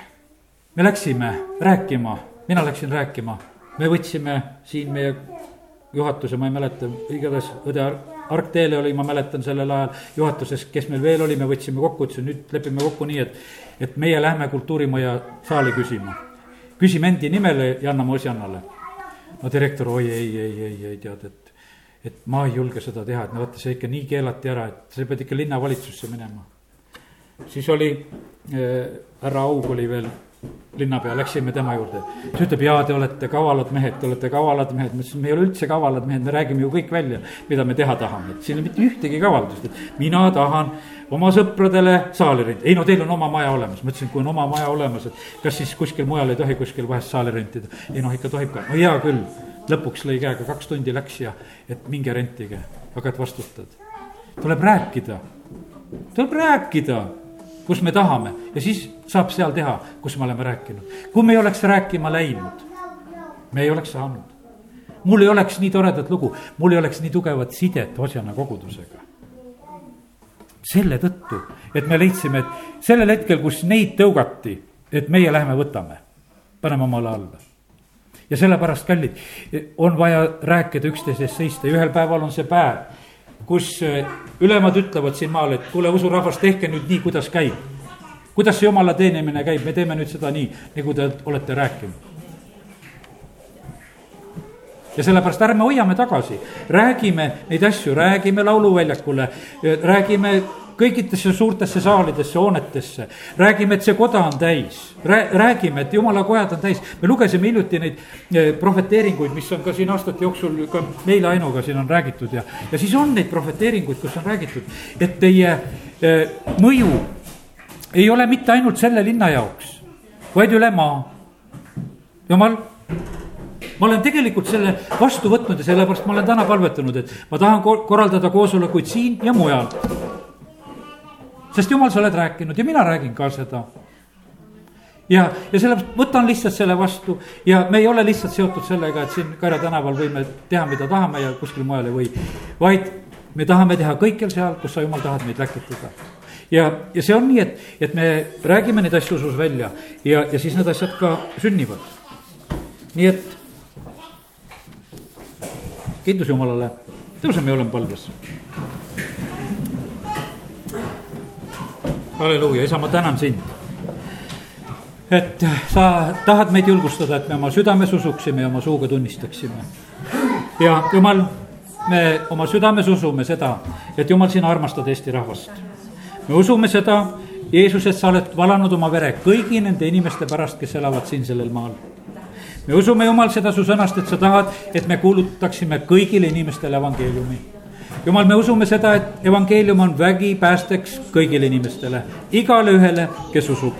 me läksime rääkima, mina läksin rääkima, me võtsime siin meie juhatuse, ma ei mäleta, igatahes õde Argteele oli, ma mäletan sellel ajal juhatuses, kes meil veel oli, me võtsime kokku, ütlesin nüüd lepime kokku nii, et, et meie lähme kultuurimaja saali küsima. küsime endi nimele ja anname Osjannale. no direktor, oi ei, ei, ei, ei tead, et, et ma ei julge seda teha, et no vaata, see ikka nii keelati ära, et sa pead ikka linnavalitsusse minema. siis oli äh,, härra Aug oli veel linnapea, läksime tema juurde. siis ütleb, jaa, te olete kavalad mehed, te olete kavalad mehed, ma ütlesin, me ei ole üldse kavalad mehed, me räägime ju kõik välja, mida me teha tahame, et siin ei ole mitte ühtegi kavaldust, et mina tahan oma sõpradele saali rentida. ei no teil on oma maja olemas, ma ütlesin, kui on oma maja olemas, et kas siis kuskil mujal ei tohi kuskil vahest saali rentida. ei noh, ikka tohib ka, no hea küll, lõpuks lõi käega, kaks tundi läks ja, et minge rentige, aga et vastutad. tuleb rääkida, tuleb rääkida kus me tahame ja siis saab seal teha, kus me oleme rääkinud. kui me ei oleks rääkima läinud, me ei oleks saanud. mul ei oleks nii toredat lugu, mul ei oleks nii tugevat sidet Osjana kogudusega. selle tõttu, et me leidsime, et sellel hetkel, kus neid tõugati, et meie läheme võtame, paneme omale alla ja sellepärast, kallid, on vaja rääkida üksteise eest seista ja ühel päeval on see päev kus eh, ülemad ütlevad siin maal, et kuule, usurahvas, tehke nüüd nii, kuidas käib. kuidas see jumala teenimine käib, me teeme nüüd seda nii, nagu te olete rääkinud. ja sellepärast ärme hoiame tagasi, räägime neid asju, räägime lauluväljakule, räägime kõikidesse suurtesse saalidesse, hoonetesse. räägime, et see koda on täis, räägime, et jumala kojad on täis. me lugesime hiljuti neid eh, prohveteeringuid, mis on ka siin aastate jooksul ka meile Ainuga siin on räägitud ja, ja siis on neid prohveteeringuid, kus on räägitud, et teie eh, mõju ei ole mitte ainult selle linna jaoks, vaid üle maa. jumal ma olen tegelikult selle vastu võtnud ja sellepärast ma olen täna palvetanud, et ma tahan korraldada koosolekuid siin ja mujal sest jumal, sa oled rääkinud ja mina räägin ka seda. ja, ja sellepärast võtan lihtsalt selle vastu ja me ei ole lihtsalt seotud sellega, et siin Kaira tänaval võime teha, mida tahame ja kuskil mujal ei või. vaid me tahame teha kõikjal seal, kus sa, jumal, tahad meid läkitada ja, ja see on nii, et, et me räägime neid asju usus välja ja, ja siis need asjad ka sünnivad. nii et kiitus Jumalale, tõuseme ja oleme palves halleluuja, isa, ma tänan sind. et sa tahad meid julgustada, et me oma südames usuksime ja oma suuga tunnistaksime. ja jumal, me oma südames usume seda, et jumal, sina armastad Eesti rahvast. me usume seda, Jeesus, et sa oled valanud oma vere kõigi nende inimeste pärast, kes elavad siin sellel maal me usume, Jumal, seda su sõnast, et sa tahad, et me kuulutaksime kõigile inimestele evangeeliumi jumal, me usume seda, et evangeelium on vägipäästeks kõigile inimestele, igale ühele, kes usub.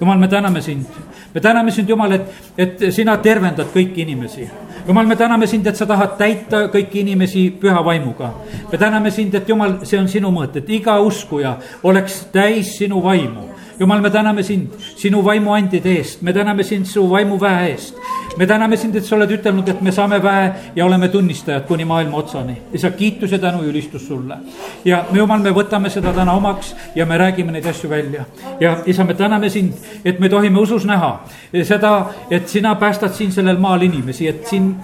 jumal, me täname sind, me täname sind, Jumal, et, et sina tervendad kõiki inimesi. jumal, me täname sind, et sa tahad täita kõiki inimesi püha vaimuga. me täname sind, et Jumal, see on sinu mõõt, et iga uskuja oleks täis sinu vaimu jumal, me täname sind sinu vaimuandide eest, me täname sind su vaimuväe eest. Me täname sind, et sa oled ütelnud, et me saame väe ja oleme tunnistajad kuni maailma otsani. isa, kiitus ja tänu ülistus sulle. ja me, jumal, me võtame seda täna omaks ja me räägime neid asju välja. ja isa, me täname sind, et me tohime usus näha seda, et sina päästad siin sellel maal inimesi, et siin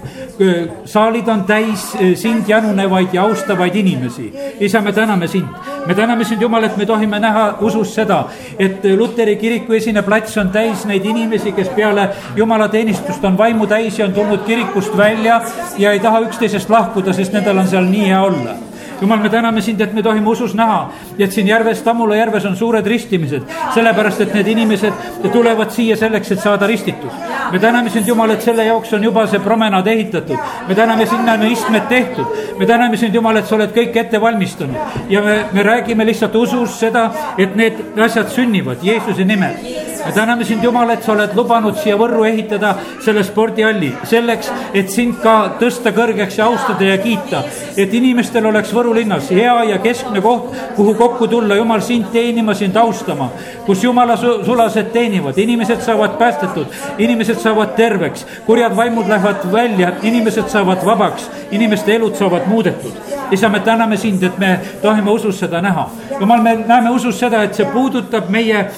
saalid on täis sind janunevaid ja austavaid inimesi. isa, me täname sind, me täname sind, Jumal, et me tohime näha usus seda, et Luteri kiriku esine plats on täis neid inimesi, kes peale jumalateenistust on vaimu täis ja on tulnud kirikust välja ja ei taha üksteisest lahkuda, sest nendel on seal nii hea olla. Jumal, me täname sind, et me tohime usus näha, et siin järves, Tammula järves on suured ristimised, sellepärast et need inimesed tulevad siia selleks, et saada ristitud. me täname sind, Jumal, et selle jaoks on juba see promenaad ehitatud, me täname sinna on istmed tehtud, me täname sind, Jumal, et sa oled kõik ette valmistanud ja me, me räägime lihtsalt usus seda, et need asjad sünnivad Jeesuse nimel me täname sind, Jumal, et sa oled lubanud siia Võrru ehitada selle spordihalli selleks, et sind ka tõsta kõrgeks ja austada ja kiita. et inimestel oleks Võru linnas hea ja keskne koht, kuhu kokku tulla, Jumal, sind teenima, sind austama. kus Jumala sulased teenivad, inimesed saavad päästetud, inimesed saavad terveks, kurjad vaimud lähevad välja, inimesed saavad vabaks, inimeste elud saavad muudetud isa, me täname sind, et me tohime usus seda näha. jumal, me näeme usus seda, et see puudutab meie äh,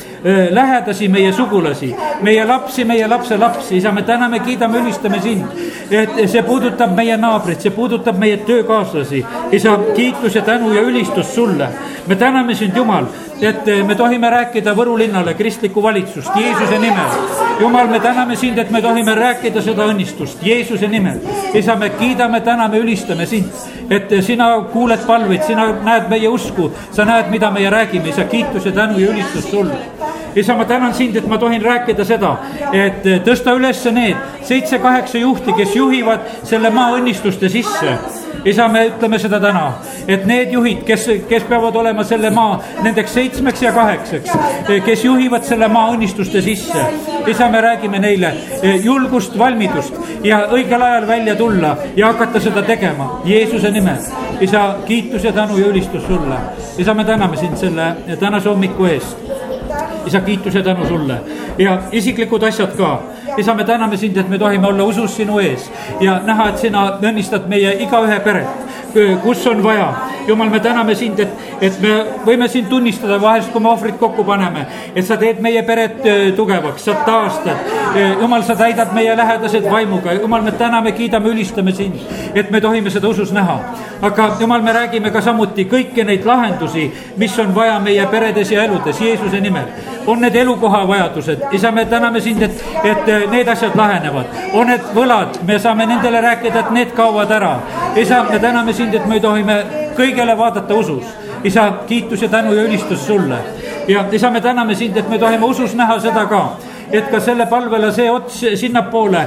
lähedasi, meie sugulasi, meie lapsi, meie lapselapsi, isa, me täname, kiidame, ülistame sind. et see puudutab meie naabrit, see puudutab meie töökaaslasi. isa, kiitus ja tänu ja ülistus sulle. Me täname sind, Jumal et me tohime rääkida Võru linnale kristlikku valitsust Jeesuse nimel. jumal, me täname sind, et me tohime rääkida seda õnnistust Jeesuse nimel. isa, me kiidame, täname, ülistame sind, et sina kuuled palveid, sina näed meie usku, sa näed, mida meie räägime, isa, kiitus ja tänu ja ülistus sulle isa, ma tänan sind, et ma tohin rääkida seda, et tõsta üles need seitse-kaheksa juhti, kes juhivad selle maa õnnistuste sisse isa, me ütleme seda täna, et need juhid, kes, kes peavad olema selle maa nendeks seitsmeks ja kaheksaks, kes juhivad selle maa õnnistuste sisse. isa, me räägime neile eh, julgust, valmidust ja õigel ajal välja tulla ja hakata seda tegema Jeesuse nimel. isa, kiitus ja tänu ja ülistus sulle. isa, me täname sind selle tänase hommiku eest isa, kiitus ja tänu sulle. Ja isiklikud asjad ka. Isa, me täname sind, et me tohime olla usus sinu ees ja näha, et sina õnnistad meie igaühe peret, kus on vaja. jumal, me täname sind, et, et me võime sind tunnistada vahest, kui me ohvrid kokku paneme, et sa teed meie peret tugevaks, sa taastad. jumal, sa täidad meie lähedased vaimuga, jumal, me täname, kiidame, ülistame sind, et me tohime seda usus näha. aga jumal, me räägime ka samuti kõiki neid lahendusi, mis on vaja meie peredes ja eludes Jeesuse nimel. On need elukoha vajadused, isa, me täname sind, et, et need asjad lahenevad. on need võlad, me saame nendele rääkida, et need kaovad ära. isa, me täname sind, et me tohime kõigele vaadata usus. isa, kiitus ja tänu ja ülistus sulle. ja isa, me täname sind, et me tohime usus näha seda ka et ka selle palvele see ots sinnapoole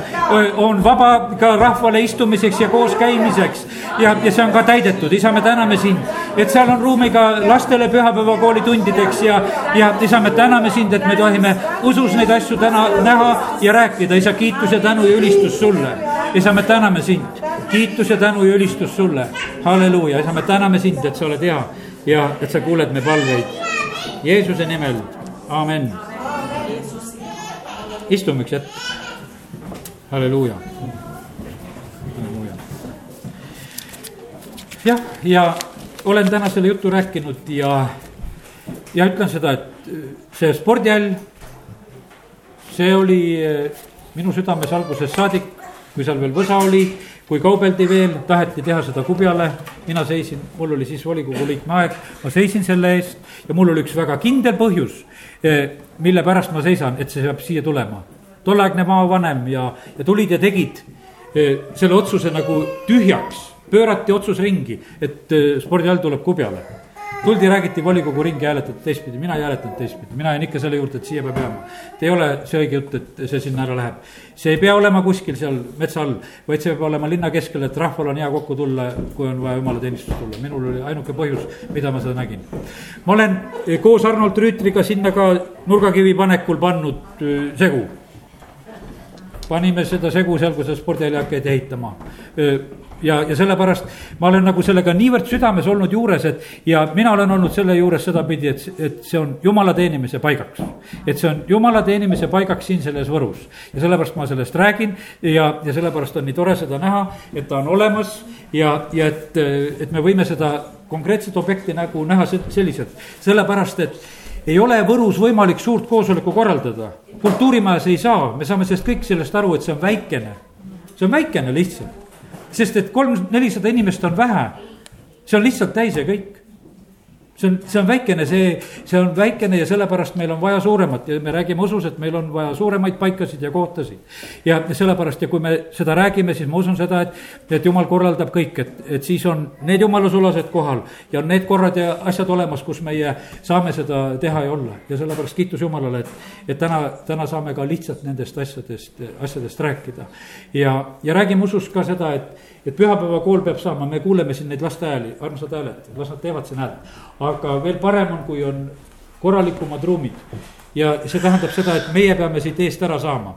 on vaba ka rahvale istumiseks ja koos käimiseks. ja, ja see on ka täidetud, isa, me täname sind, et seal on ruumi ka lastele pühapäevakooli tundideks ja, ja isa, me täname sind, et me tohime usus neid asju täna näha ja rääkida, isa, kiitus ja tänu ja ülistus sulle. isa, me täname sind, kiitus ja tänu ja ülistus sulle, halleluuja, isa, me täname sind, et sa oled hea ja et sa kuuled me palveid. Jeesuse nimel, amen istume üks hetk. halleluuja. halleluuja. jah, ja olen täna selle jutu rääkinud ja, ja ütlen seda, et see spordihall, see oli eh, minu südames algusest saadik, kui seal veel võsa oli, kui kaubeldi veel, taheti teha seda kubjale, mina seisin, mul oli siis volikogu liikme aeg, ma seisin selle eest ja mul oli üks väga kindel põhjus Eh, mille pärast ma seisan, et see peab siia tulema. tolleaegne maavanem ja, ja tulid ja tegid eh, selle otsuse nagu tühjaks, pöörati otsus ringi, et eh, spordihall tuleb kubjale tuldi, räägiti volikogu ringi, hääletati teistpidi, mina ei hääletanud teistpidi, mina jäin ikka selle juurde, et siia peab jääma. ei ole see õige jutt, et see sinna ära läheb. see ei pea olema kuskil seal metsa all, vaid see peab olema linna keskel, et rahval on hea kokku tulla, kui on vaja jumalateenistust tulla. minul oli ainuke põhjus, mida ma seda nägin. ma olen koos Arnold Rüütriga sinna ka nurgakivi panekul pannud äh, segu panime seda segu seal, kus seda spordihalli hakati ehitama ja, ja sellepärast ma olen nagu sellega niivõrd südames olnud juures, et ja mina olen olnud selle juures sedapidi, et, et see on jumala teenimise paigaks. et see on jumala teenimise paigaks siin selles Võrus ja sellepärast ma sellest räägin ja, ja sellepärast on nii tore seda näha, et ta on olemas ja, ja et, et me võime seda konkreetset objekti nagu näha selliselt, sellepärast et ei ole Võrus võimalik suurt koosoleku korraldada. kultuurimajas ei saa, me saame sellest kõik sellest aru, et see on väikene. see on väikene lihtsalt sest et kolm, nelisada inimest on vähe. see on lihtsalt täis ja kõik see on, see on väikene, see, see on väikene ja sellepärast meil on vaja suuremat ja me räägime usus, et meil on vaja suuremaid paikasid ja kohtasid. ja sellepärast ja kui me seda räägime, siis ma usun seda, et, et jumal korraldab kõik, et, et siis on need jumalasulased kohal ja need korrad ja asjad olemas, kus meie saame seda teha ja olla. ja sellepärast kiitus Jumalale, et, et täna, täna saame ka lihtsalt nendest asjadest, asjadest rääkida. ja, ja räägime usus ka seda, et et pühapäevakool peab saama, me kuuleme siin neid laste hääli, armsad hääled, las nad teevad siin häält. aga veel parem on, kui on korralikumad ruumid. ja see tähendab seda, et meie peame siit eest ära saama.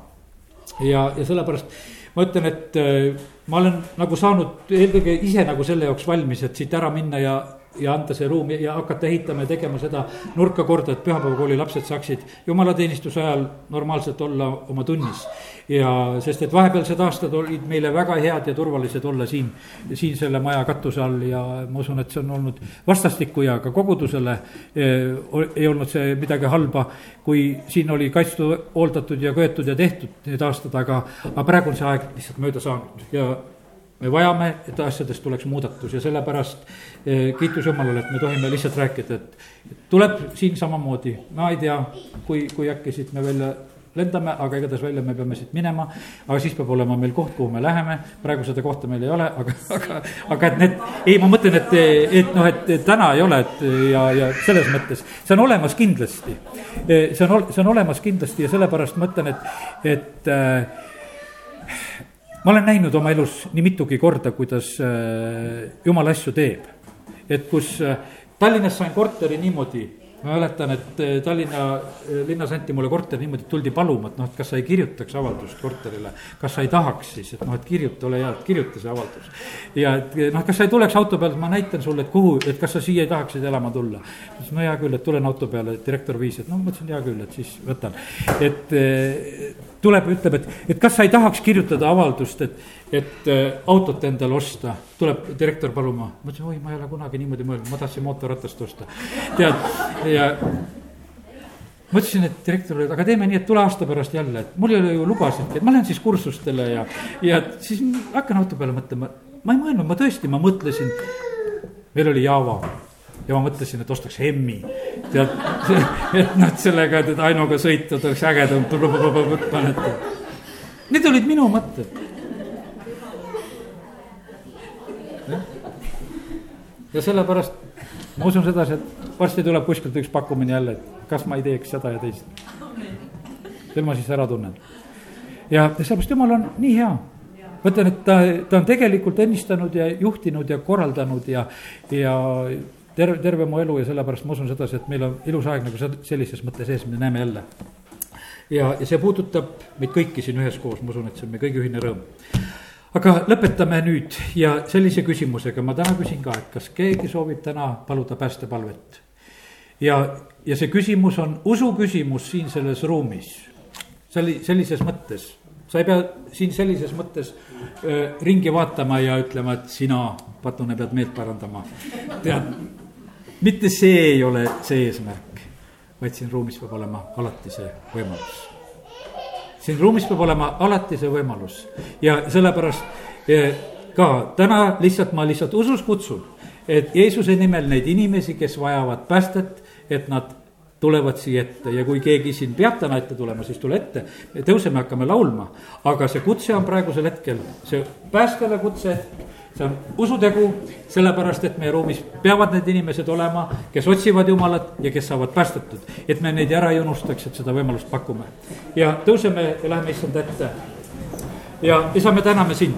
ja, ja sellepärast ma ütlen, et äh, ma olen nagu saanud eelkõige ise nagu selle jaoks valmis, et siit ära minna ja, ja anda see ruum ja hakata ehitama ja tegema seda nurka korda, et pühapäevakooli lapsed saaksid jumalateenistuse ajal normaalselt olla oma tunnis. ja sest, et vahepealsed aastad olid meile väga head ja turvalised olla siin, siin selle maja katuse all ja ma usun, et see on olnud vastastikku ja ka kogudusele eh, ei olnud see midagi halba, kui siin oli kaitstud, hooldatud ja köetud ja tehtud need aastad, aga, aga praegu on see aeg lihtsalt mööda saanud ja me vajame, et asjades tuleks muudatus ja sellepärast eh, kiitus Jumalale, et me tohime lihtsalt rääkida, et tuleb siin samamoodi, ma ei tea, kui, kui äkki siit me välja lendame, aga igatahes välja me peame siit minema. aga siis peab olema meil koht, kuhu me läheme, praegu seda kohta meil ei ole, aga, aga, aga et need, ei, ma mõtlen, et, et noh, et täna ei ole, et ja, ja selles mõttes, see on olemas kindlasti. see on, see on olemas kindlasti ja sellepärast ma ütlen, et, et äh, ma olen näinud oma elus nii mitugi korda, kuidas äh, jumal asju teeb. et kus äh, Tallinnas sain korteri niimoodi ma mäletan, et eh, Tallinna linnas anti mulle korter niimoodi, et tuldi paluma, et noh, et kas sa ei kirjutaks avaldust korterile. kas sa ei tahaks siis, et noh, et kirjuta, ole hea, et kirjuta see avaldus. ja et noh, kas sa ei tuleks auto peale, ma näitan sulle, et kuhu, et kas sa siia tahaksid elama tulla. siis no hea küll, et tulen auto peale, direktor viis, et no mõtlesin hea küll, et siis võtan. et tuleb, ütleb, et, et kas sa ei tahaks kirjutada avaldust, et et äh, autot endale osta, tuleb direktor paluma. ma ütlesin, oi, ma ei ole kunagi niimoodi mõelnud, ma tahtsin mootorratast osta. tead, ja ma ütlesin, et direktorile, aga teeme nii, et tule aasta pärast jälle, et mul ei ole ju lubasidki, et ma lähen siis kursustele ja, ja siis hakkan auto peale mõtlema. ma ei mõelnud, ma tõesti, ma mõtlesin, meil oli Java ja ma mõtlesin, et ostaks Hemmi. tead, <laughs> et noh, sellega, et Ainoga sõita oleks ägedam. Need olid minu mõtted ja sellepärast ma usun sedasi, et varsti tuleb kuskilt üks pakkumine jälle, et kas ma ei teeks seda ja teist. küll ma siis ära tunnen. ja sellepärast jumal on nii hea. ma ütlen, et ta, ta on tegelikult ennistanud ja juhtinud ja korraldanud ja, ja terve, terve mu elu ja sellepärast ma usun sedasi, et meil on ilus aeg nagu sellises mõttes ees, me näeme jälle. ja, ja see puudutab meid kõiki siin üheskoos, ma usun, et see on meie kõigi ühine rõõm aga lõpetame nüüd ja sellise küsimusega ma täna küsin ka, et kas keegi soovib täna paluda päästepalvet. ja, ja see küsimus on usu küsimus siin selles ruumis, selli-, sellises mõttes. sa ei pea siin sellises mõttes öö, ringi vaatama ja ütlema, et sina, Patune, pead meelt parandama. tead, mitte see ei ole see eesmärk, vaid siin ruumis peab olema alati see võimalus. Siin ruumis peab olema alati see võimalus. Ja sellepärast eh, ka täna lihtsalt ma lihtsalt usus kutsun, et Jeesuse nimel neid inimesi, kes vajavad päästet, et nad tulevad siia ette. Ja kui keegi siin peab täna ette tulema, siis tule ette. me tõuseme, hakkame laulma, aga see kutse on praegusel hetkel see päästjale kutse see on usutegu, sellepärast et meie ruumis peavad need inimesed olema, kes otsivad Jumalat ja kes saavad päästetud. et me neid ära ei unustaks, et seda võimalust pakume. ja tõuseme ja läheme issand ette. ja isa, me täname sind,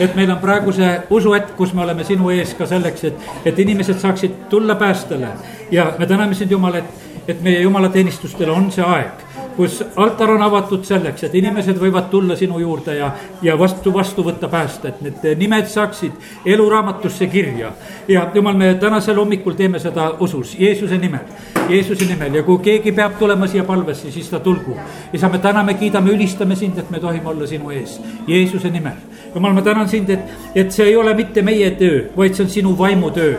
et meil on praegu see usuhetk, kus me oleme sinu ees ka selleks, et, et inimesed saaksid tulla päästele. ja me täname sind, Jumal, et, et meie jumalateenistustel on see aeg kus altar on avatud selleks, et inimesed võivad tulla sinu juurde ja, ja vastu, vastu võtta päästa, et need nimed saaksid eluraamatusse kirja. ja jumal, me tänasel hommikul teeme seda usus, Jeesuse nimel, Jeesuse nimel ja kui keegi peab tulema siia palvesse, siis ta tulgu. isa, me täname, kiidame, ülistame sind, et me tohime olla sinu ees, Jeesuse nimel. jumal, ma tänan sind, et, et see ei ole mitte meie töö, vaid see on sinu vaimu töö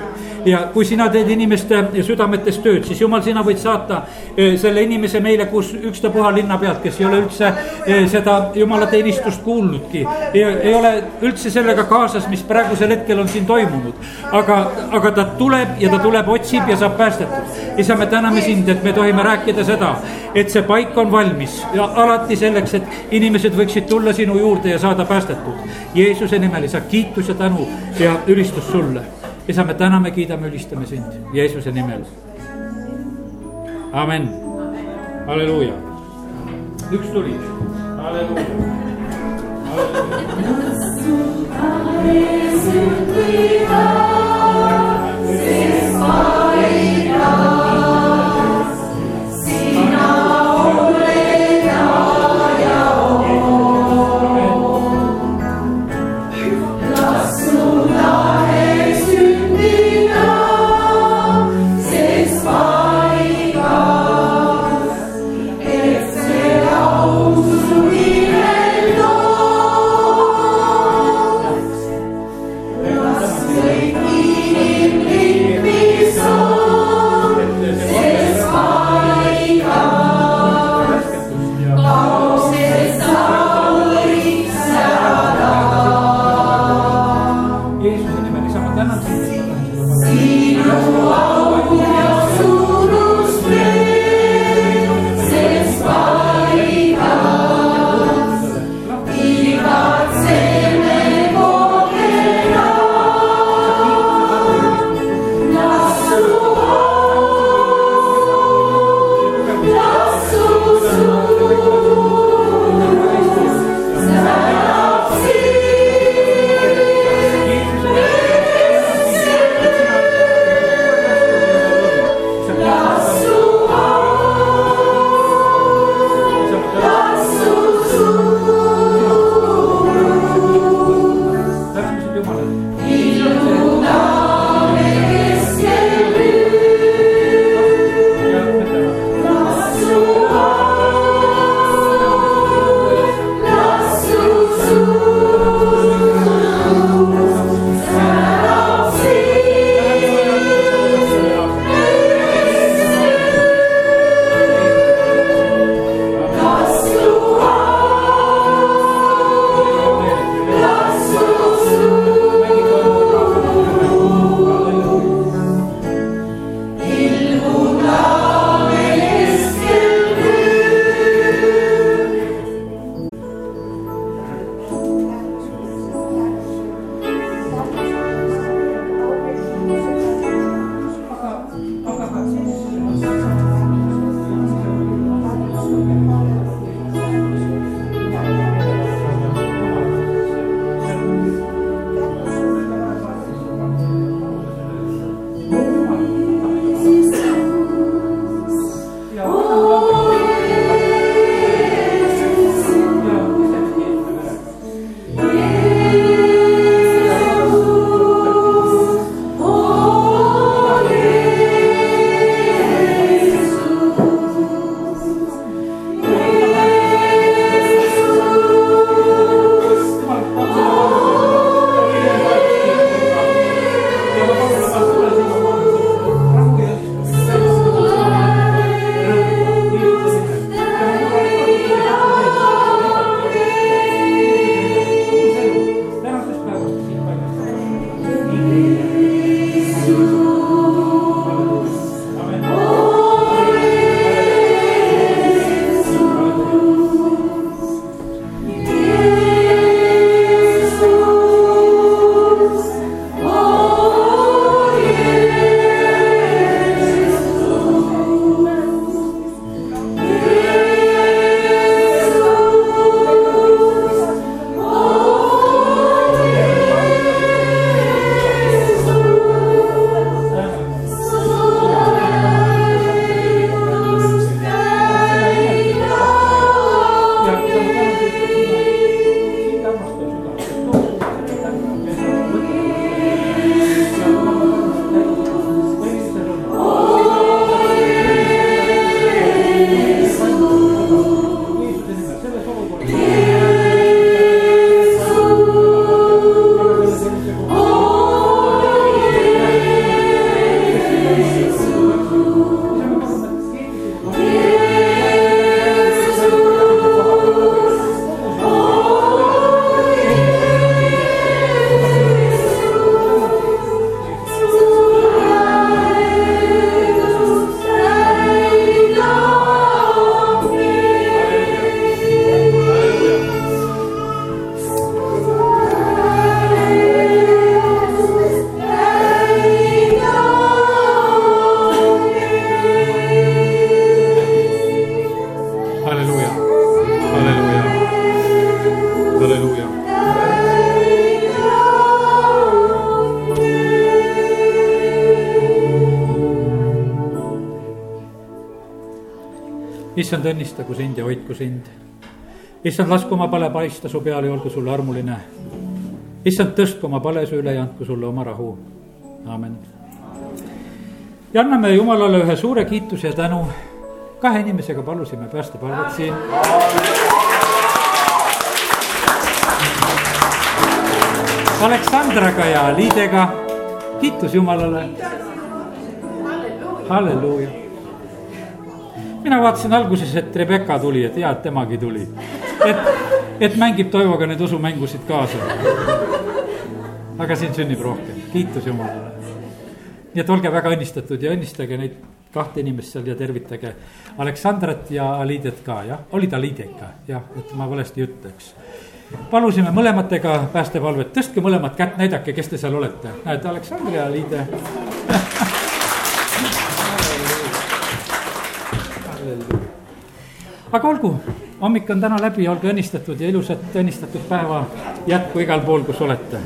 ja kui sina teed inimeste südametes tööd, siis jumal, sina võid saata eh, selle inimese meile, kus ükstapuha linna pealt, kes ei ole üldse eh, seda jumalateenistust kuulnudki. ei ole üldse sellega kaasas, mis praegusel hetkel on siin toimunud. aga, aga ta tuleb ja ta tuleb, otsib ja saab päästetud. isa, me täname sind, et me tohime rääkida seda, et see paik on valmis ja alati selleks, et inimesed võiksid tulla sinu juurde ja saada päästetud. Jeesuse nimel, isa, kiitus ja tänu ja ülistus sulle isa, me täname, kiidame, ülistame sind Jeesuse nimel. amen, halleluuja. üks tuli, halleluuja, halleluuja. Issand, õnnistagu sind ja hoidku sind. issand, lasku oma pale paista su peale ja olgu sulle armuline. issand, tõstku oma palesuu üle ja andku sulle oma rahu. aamen. ja anname Jumalale ühe suure kiituse ja tänu. kahe inimesega palusime päästepalvet siin. Aleksandraga ja Liidega, kiitus Jumalale. halleluuja mina vaatasin alguses, et Rebecca tuli, et hea, et temagi tuli. et, et mängib Toivoga neid usumängusid kaasa. aga siin sünnib rohkem, kiitus Jumalale. nii et olge väga õnnistatud ja õnnistage neid kahte inimest seal ja tervitage Aleksandrat ja Aliidet ka, jah, oli ta Aliide ikka, jah, et ma valesti ei ütle, eks palusime mõlematega päästepalvet, tõstke mõlemat kätt, näidake, kes te seal olete, näed, Aleksandr ja Liide <laughs> aga olgu, hommik on täna läbi, olge õnnistatud ja ilusat õnnistatud päeva jätku igal pool, kus olete